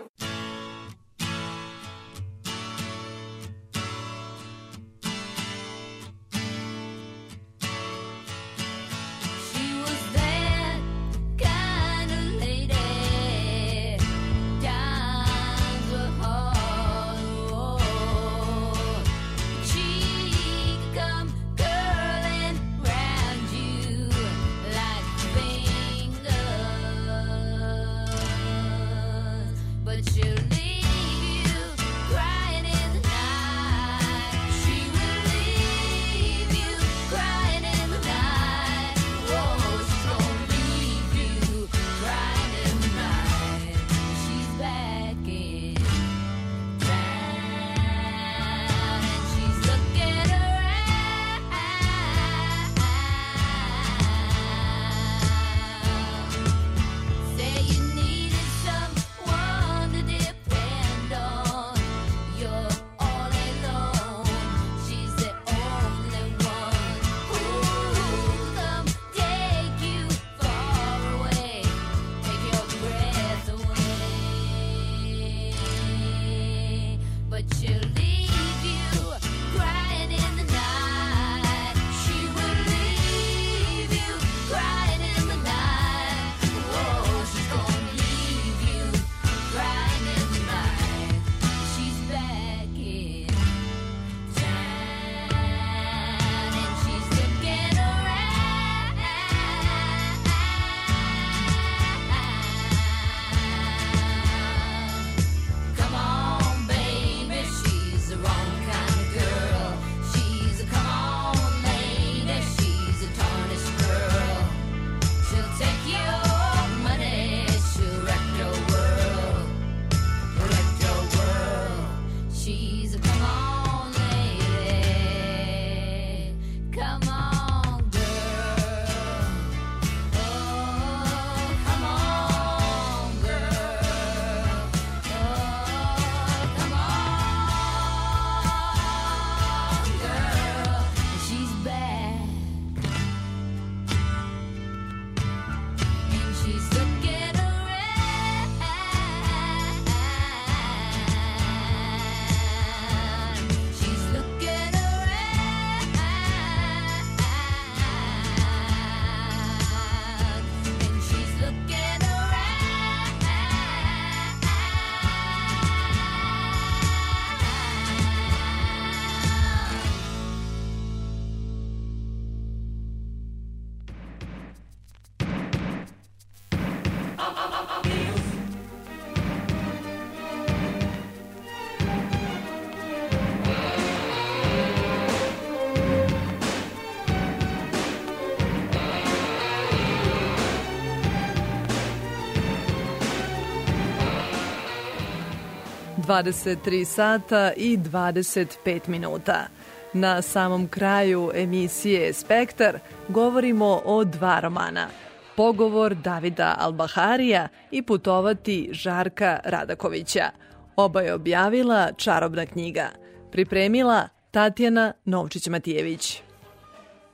23 sata i 25 minuta. Na samom kraju emisije Spektar govorimo o dva romana. Pogovor Davida Albaharija i Putovati Žarka Radakovića. Oba je objavila Čarobna knjiga. Pripremila Tatjana Novčić-Matijević.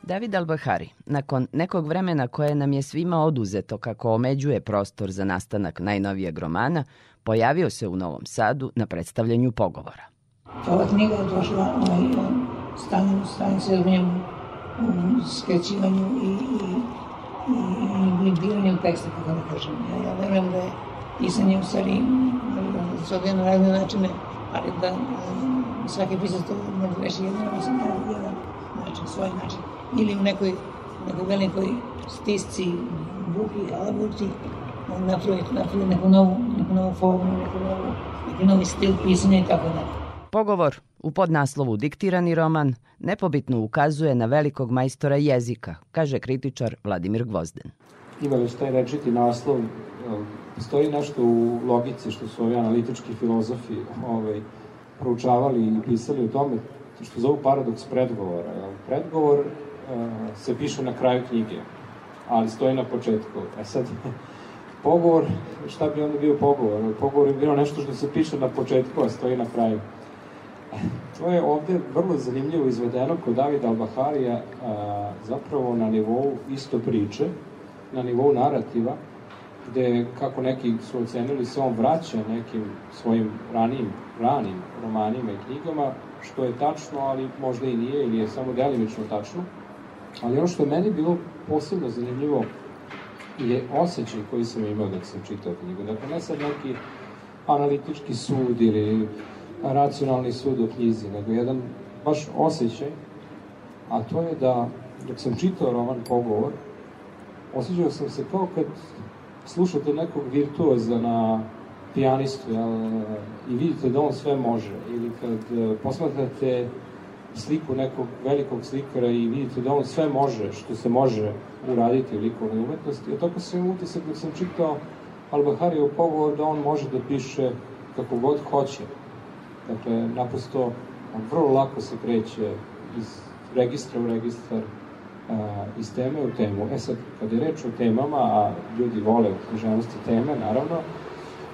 David Albahari, nakon nekog vremena koje nam je svima oduzeto kako omeđuje prostor za nastanak najnovijeg romana, pojavio se u Novom Sadu na predstavljanju pogovora. Ova knjiga je došla ovaj, stanje, stanje se u njemu u skrećivanju i, i, i, i teksta, kako da kažem. Ja, ja verujem da je pisanje u stvari da se odvija na razne načine, ali da um, svaki pisac to može reći jedno, mislim da je jedan način, svoj način. Ili u nekoj, nekoj velikoj stisci, buki, halaburci, napravi, napravi neku novu, neku novu formu, neku novu imam i stil pisanja i tako dalje. Pogovor u podnaslovu diktirani roman nepobitno ukazuje na velikog majstora jezika, kaže kritičar Vladimir Gvozden. Ima već taj rečiti naslov, stoji nešto u logici što su ovi analitički filozofi ovaj, proučavali i pisali o tome, što zovu paradoks predgovora. Predgovor uh, se piše na kraju knjige, ali stoji na početku. E sad, pogovor, šta bi onda bio pogovor? Pogovor je bilo nešto što se piše na početku, a stoji na kraju. To je ovde vrlo zanimljivo izvedeno kod Davida Albaharija zapravo na nivou isto priče, na nivou narativa, gde, kako neki su ocenili, se on vraća nekim svojim ranijim, ranim romanima i knjigama, što je tačno, ali možda i nije, ili je samo delimično tačno. Ali ono što je meni bilo posebno zanimljivo je osjećaj koji sam imao dok sam čitao knjigu. Dakle, ne sad neki analitički sud ili racionalni sud o knjizi, nego jedan baš osjećaj, a to je da dok sam čitao roman Pogovor, osjećao sam se kao kad slušate nekog virtuoza na pijanistu jel, i vidite da on sve može, ili kad eh, posmatrate sliku nekog velikog slikara i vidite da on sve može što se može uraditi u likovnoj umetnosti. I tako sam utisak dok sam čitao Albaharijev pogovor da on može da piše kako god hoće. Dakle, naprosto, on vrlo lako se kreće iz registra u registar, a, iz teme u temu. E sad, kada je reč o temama, a ljudi vole u teme, naravno,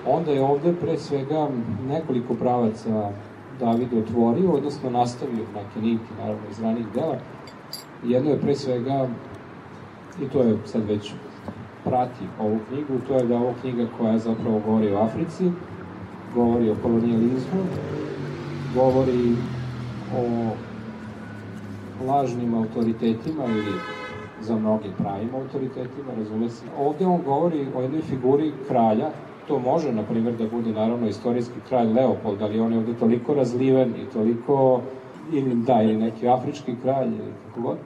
onda je ovde pre svega nekoliko pravaca David otvorio, odnosno nastavio neke niti, naravno, iz ranih dela. Jedno je pre svega, i to je sad već prati ovu knjigu, to je da ovo knjiga koja zapravo govori o Africi, govori o kolonijalizmu, govori o lažnim autoritetima ili za mnoge pravim autoritetima, razume se. Ovde on govori o jednoj figuri kralja, to može, na primjer, da bude naravno istorijski kralj Leopold, ali on je ovde toliko razliven i toliko, ili da, ili neki afrički kralj, ili kako god,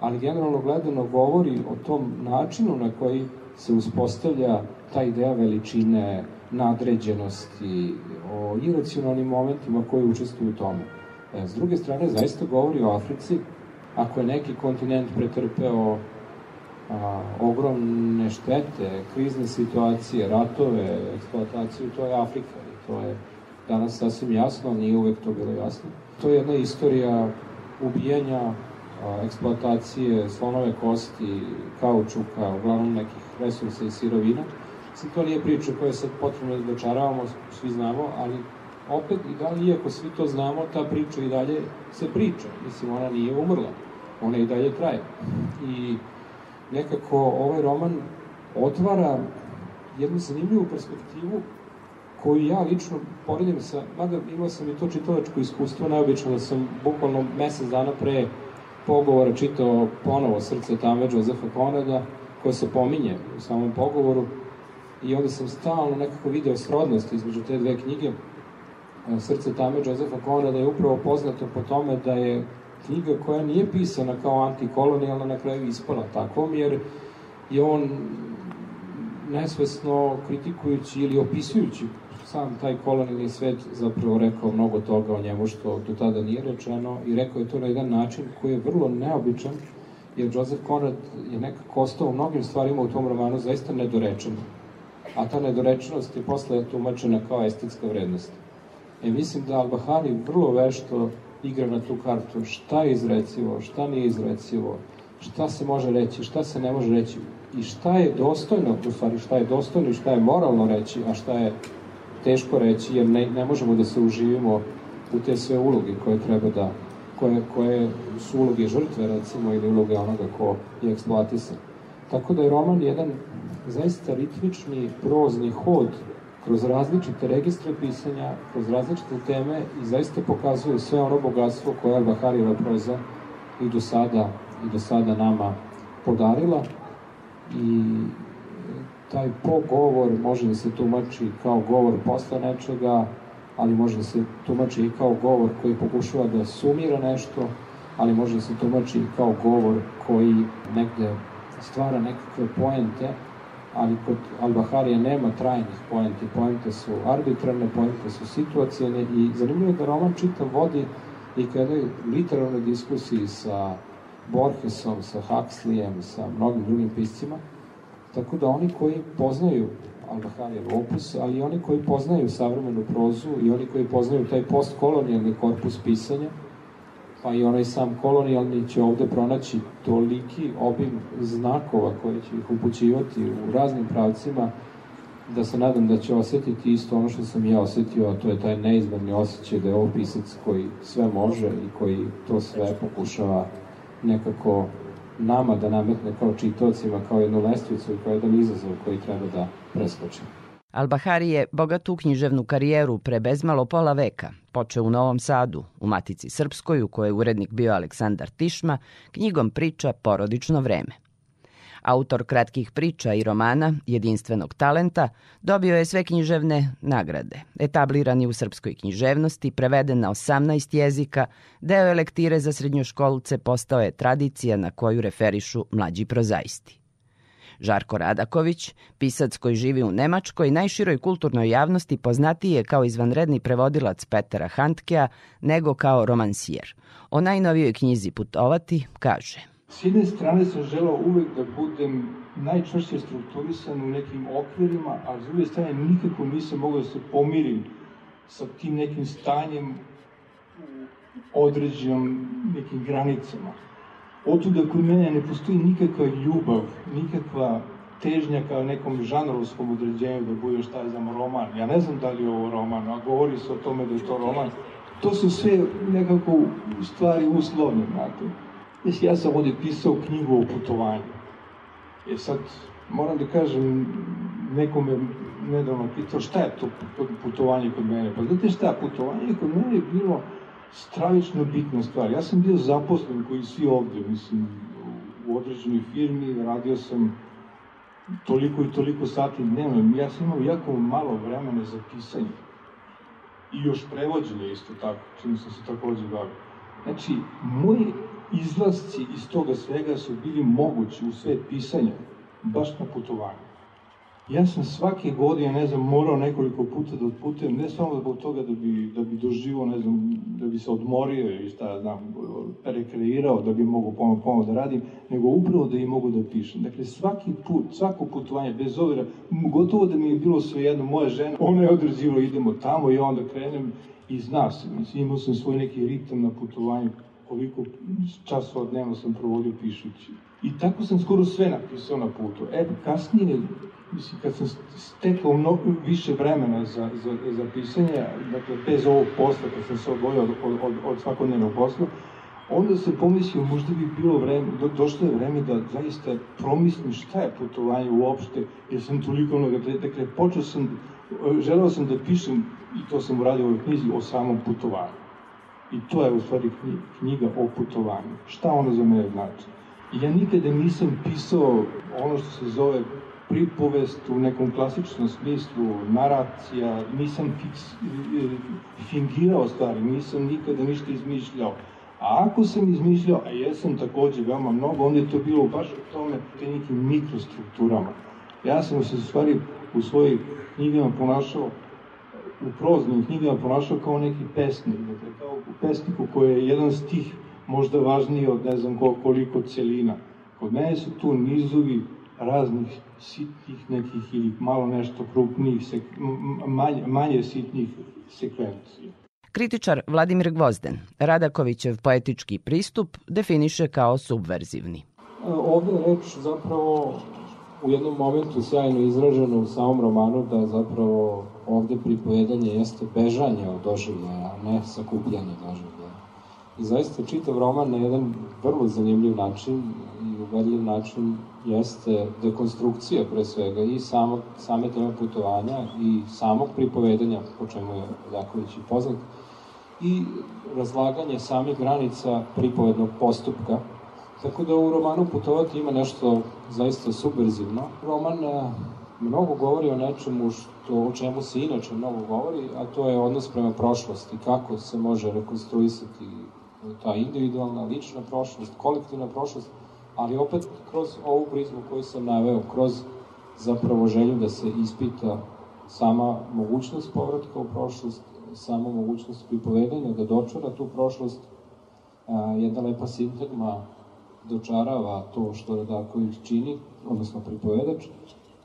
ali generalno gledano govori o tom načinu na koji se uspostavlja ta ideja veličine, nadređenosti, o iracionalnim momentima koji učestvuju u tome. E, s druge strane, zaista govori o Africi, ako je neki kontinent pretrpeo a, ogromne štete, krizne situacije, ratove, eksploataciju, to je Afrika i to je danas sasvim jasno, nije uvek to bilo jasno. To je jedna istorija ubijanja, a, eksploatacije slonove kosti, kaučuka, uglavnom nekih resursa i sirovina. Mislim, to nije priča koja sad potrebno da dočaravamo, svi znamo, ali opet i dalje, iako svi to znamo, ta priča i dalje se priča. Mislim, ona nije umrla. Ona i dalje traje. I nekako ovaj roman otvara jednu zanimljivu perspektivu koju ja lično poredim sa, mada imao sam i to čitalačko iskustvo, neobično da sam bukvalno mesec dana pre pogovora čitao ponovo Srce tame Josefa Konrada, koje se pominje u samom pogovoru, i onda sam stalno nekako video srodnost između te dve knjige. Srce tame Josefa Konrada je upravo poznato po tome da je knjiga koja nije pisana kao antikolonijalna na kraju ispala takvom, jer je on nesvesno kritikujući ili opisujući sam taj kolonijalni svet zapravo rekao mnogo toga o njemu što do tada nije rečeno i rekao je to na jedan način koji je vrlo neobičan, jer Joseph Conrad je nekako ostao u mnogim stvarima u tom romanu zaista nedorečen. A ta nedorečenost je posle tumačena kao estetska vrednost. E, mislim da Al-Bahari vrlo vešto igra na tu kartu šta je izrecivo, šta nije izrecivo, šta se može reći, šta se ne može reći i šta je dostojno, u stvari šta je dostojno i šta je moralno reći, a šta je teško reći, jer ne, ne možemo da se uživimo u te sve uloge koje treba da, koje, koje su uloge žrtve, recimo, ili uloge onoga ko je eksploatisan. Tako da je roman jedan zaista ritmični, prozni hod kroz različite registre pisanja, kroz različite teme i zaista pokazuje sve ono bogatstvo koje je Baharijeva proza i do sada, i do sada nama podarila. I taj pogovor može da se tumači kao govor posle nečega, ali može da se tumači i kao govor koji pokušava da sumira nešto, ali može da se tumači i kao govor koji negde stvara nekakve poente ali kod Albaharija nema trajnih poenti. Poente su arbitrarne, poente su situacijene i zanimljivo je da roman čitav vodi i kada je literarnoj diskusiji sa Borgesom, sa Huxleyem, sa mnogim drugim piscima, tako da oni koji poznaju Albaharijev opus, ali i oni koji poznaju savremenu prozu i oni koji poznaju taj postkolonijalni korpus pisanja, pa i onaj sam kolonijalni će ovde pronaći toliki obim znakova koji će ih upućivati u raznim pravcima, da se nadam da će osetiti isto ono što sam ja osetio, a to je taj neizmerni osjećaj da je ovo pisac koji sve može i koji to sve pokušava nekako nama da nametne kao čitocima, kao jednu lestvicu i kao jedan izazov koji treba da preskočimo. Albahari je bogatu književnu karijeru pre bezmalo pola veka. Počeo u Novom Sadu, u Matici Srpskoj, u kojoj je urednik bio Aleksandar Tišma, knjigom priča Porodično vreme. Autor kratkih priča i romana, jedinstvenog talenta, dobio je sve književne nagrade. Etabliran u srpskoj književnosti, preveden na 18 jezika, deo je lektire za srednjoškolce postao je tradicija na koju referišu mlađi prozaisti. Žarko Radaković, pisac koji živi u Nemačkoj, najširoj kulturnoj javnosti poznatiji je kao izvanredni prevodilac Petera Handkea nego kao romansijer. O najnovijoj knjizi Putovati kaže S jedne strane sam želao uvek da budem najčvršće strukturisan u nekim okvirima, a s druge strane nikako nisam mogao da se pomirim sa tim nekim stanjem u određenom nekim granicama. Otuda kod mene ne postoji nikakva ljubav, nikakva težnja kao nekom žanrovskom određenju da bude šta je za roman. Ja ne znam da li je ovo roman, a govori se o tome da je to roman. To su sve nekako stvari uslovne, znate. Znači, ja sam ovde pisao knjigu o putovanju. E sad, moram da kažem, neko me nedavno pitao šta je to putovanje kod mene. Pa znate šta, putovanje kod mene je bilo stravično bitna stvar. Ja sam bio zaposlen koji svi ovde, mislim, u određenoj firmi, radio sam toliko i toliko sati dnevno. Ja sam imao jako malo vremena za pisanje. I još prevođenje isto tako, čim sam se takođe bavio. Znači, moji izlasci iz toga svega su bili mogući u svet pisanja, baš na putovanju. Ja sam svake godine, ne znam, morao nekoliko puta da otputujem, ne samo zbog toga da bi, da bi doživo, ne znam, da bi se odmorio i šta, znam, rekreirao, da bi mogu ponovno, ponovno da radim, nego upravo da i mogu da pišem. Dakle, svaki put, svako putovanje, bez obzira, gotovo da mi je bilo sve jedno, moja žena, ona je određivala, idemo tamo i onda krenem i zna se, mislim, imao sam svoj neki ritam na putovanju, koliko časova dnevno sam provodio pišući. I tako sam skoro sve napisao na putu. E, kasnije, mislim, kad sam stekao mnogo više vremena za, za, za pisanje, dakle, bez ovog posla, kad sam se odvojio od, od, od, od svakodnevnog posla, onda sam pomislio, možda bi bilo vreme, do, došlo je vreme da zaista promislim šta je putovanje uopšte, jer sam toliko, ono, dakle, dakle, počeo sam, želeo sam da pišem, i to sam uradio u ovoj knjizi, o samom putovanju. I to je u stvari knjiga o putovanju. Šta ono za mene znači? Ja nikada nisam pisao ono što se zove pripovest u nekom klasičnom smislu, naracija, nisam fiks, fingirao stvari, nisam nikada ništa izmišljao. A ako sam izmišljao, a jesam takođe veoma mnogo, onda je to bilo baš u tome, te nekim mikrostrukturama. Ja sam se u stvari u svojih knjigama ponašao u proznim knjigama ponašao kao neki pesnik, dakle kao pesniku koji je jedan stih možda važniji od ne znam koliko celina. Kod mene su tu nizovi raznih sitnih nekih ili malo nešto krupnijih, sek, manje, manje sitnih sekvencija. Kritičar Vladimir Gvozden, Radakovićev poetički pristup definiše kao subverzivni. Ovde je reč zapravo u jednom momentu sjajno izraženo u samom romanu da zapravo ovde pripovedanje jeste bežanje od doživljaja, a ne sakupljanje doživljaja. I zaista čitav roman na jedan vrlo zanimljiv način i uvedljiv način jeste dekonstrukcija pre svega i samog, same teme putovanja i samog pripovedanja, po čemu je Ljaković i poznat, i razlaganje samih granica pripovednog postupka, Tako da u romanu Putovati ima nešto zaista subverzivno. Roman mnogo govori o nečemu što, o čemu se inače mnogo govori, a to je odnos prema prošlosti, kako se može rekonstruisati ta individualna, lična prošlost, kolektivna prošlost, ali opet kroz ovu prizmu koju sam naveo, kroz zapravo želju da se ispita sama mogućnost povratka u prošlost, sama mogućnost pripovedanja, da dočara tu prošlost. A, jedna lepa sintagma dočarava to što Radaković čini, odnosno pripovedač,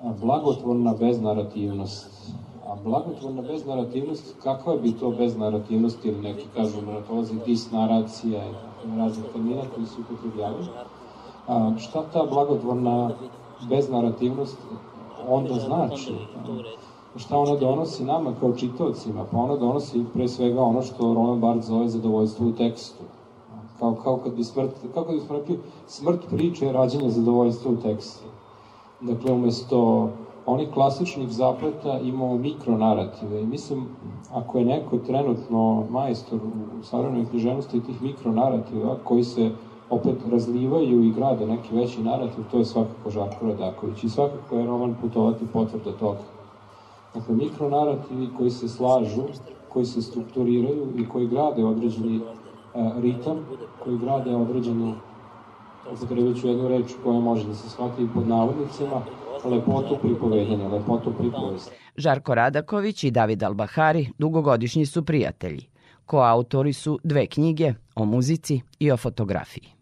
a, blagotvorna beznarativnost. A blagotvorna beznarativnost, kakva bi to beznarativnost, ili neki kažu naratozi, disnaracija, raznih termina koji se upotrebljavaju. A, šta ta blagotvorna beznarativnost onda znači? Šta ona donosi nama kao čitavcima? Pa ona donosi pre svega ono što Roland Barthes zove zadovoljstvo u tekstu. Kao, kao kad bi smrt, kako bi smo smrt priče je rađenje zadovoljstva u tekstu. Dakle, umesto onih klasičnih zapleta imamo mikronarative i mislim, ako je neko trenutno majstor u savremenoj književnosti tih mikronarativa koji se opet razlivaju i grade neki veći narativ, to je svakako Žarko Radaković i svakako je roman Putovati potvrda toga. Dakle, mikronarativi koji se slažu, koji se strukturiraju i koji grade određeni e, ritam, koji grade određenu, upotrebit ću jednu reč koja može da se shvati pod navodnicima, lepotu pripovedanja, lepotu pripovesti. Žarko Radaković i David Albahari dugogodišnji su prijatelji. Koautori su dve knjige o muzici i o fotografiji.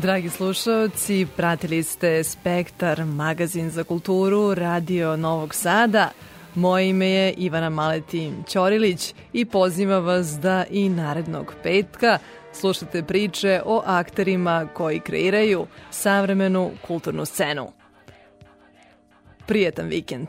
Dragi slušalci, pratili ste Spektar, magazin za kulturu, Radio Novog Sada. Moje ime je Ivana Maletin Ćorilić i pozivam vas da i narednog petka slušate priče o akterima koji kreiraju savremenu kulturnu scenu. Prijetan vikend!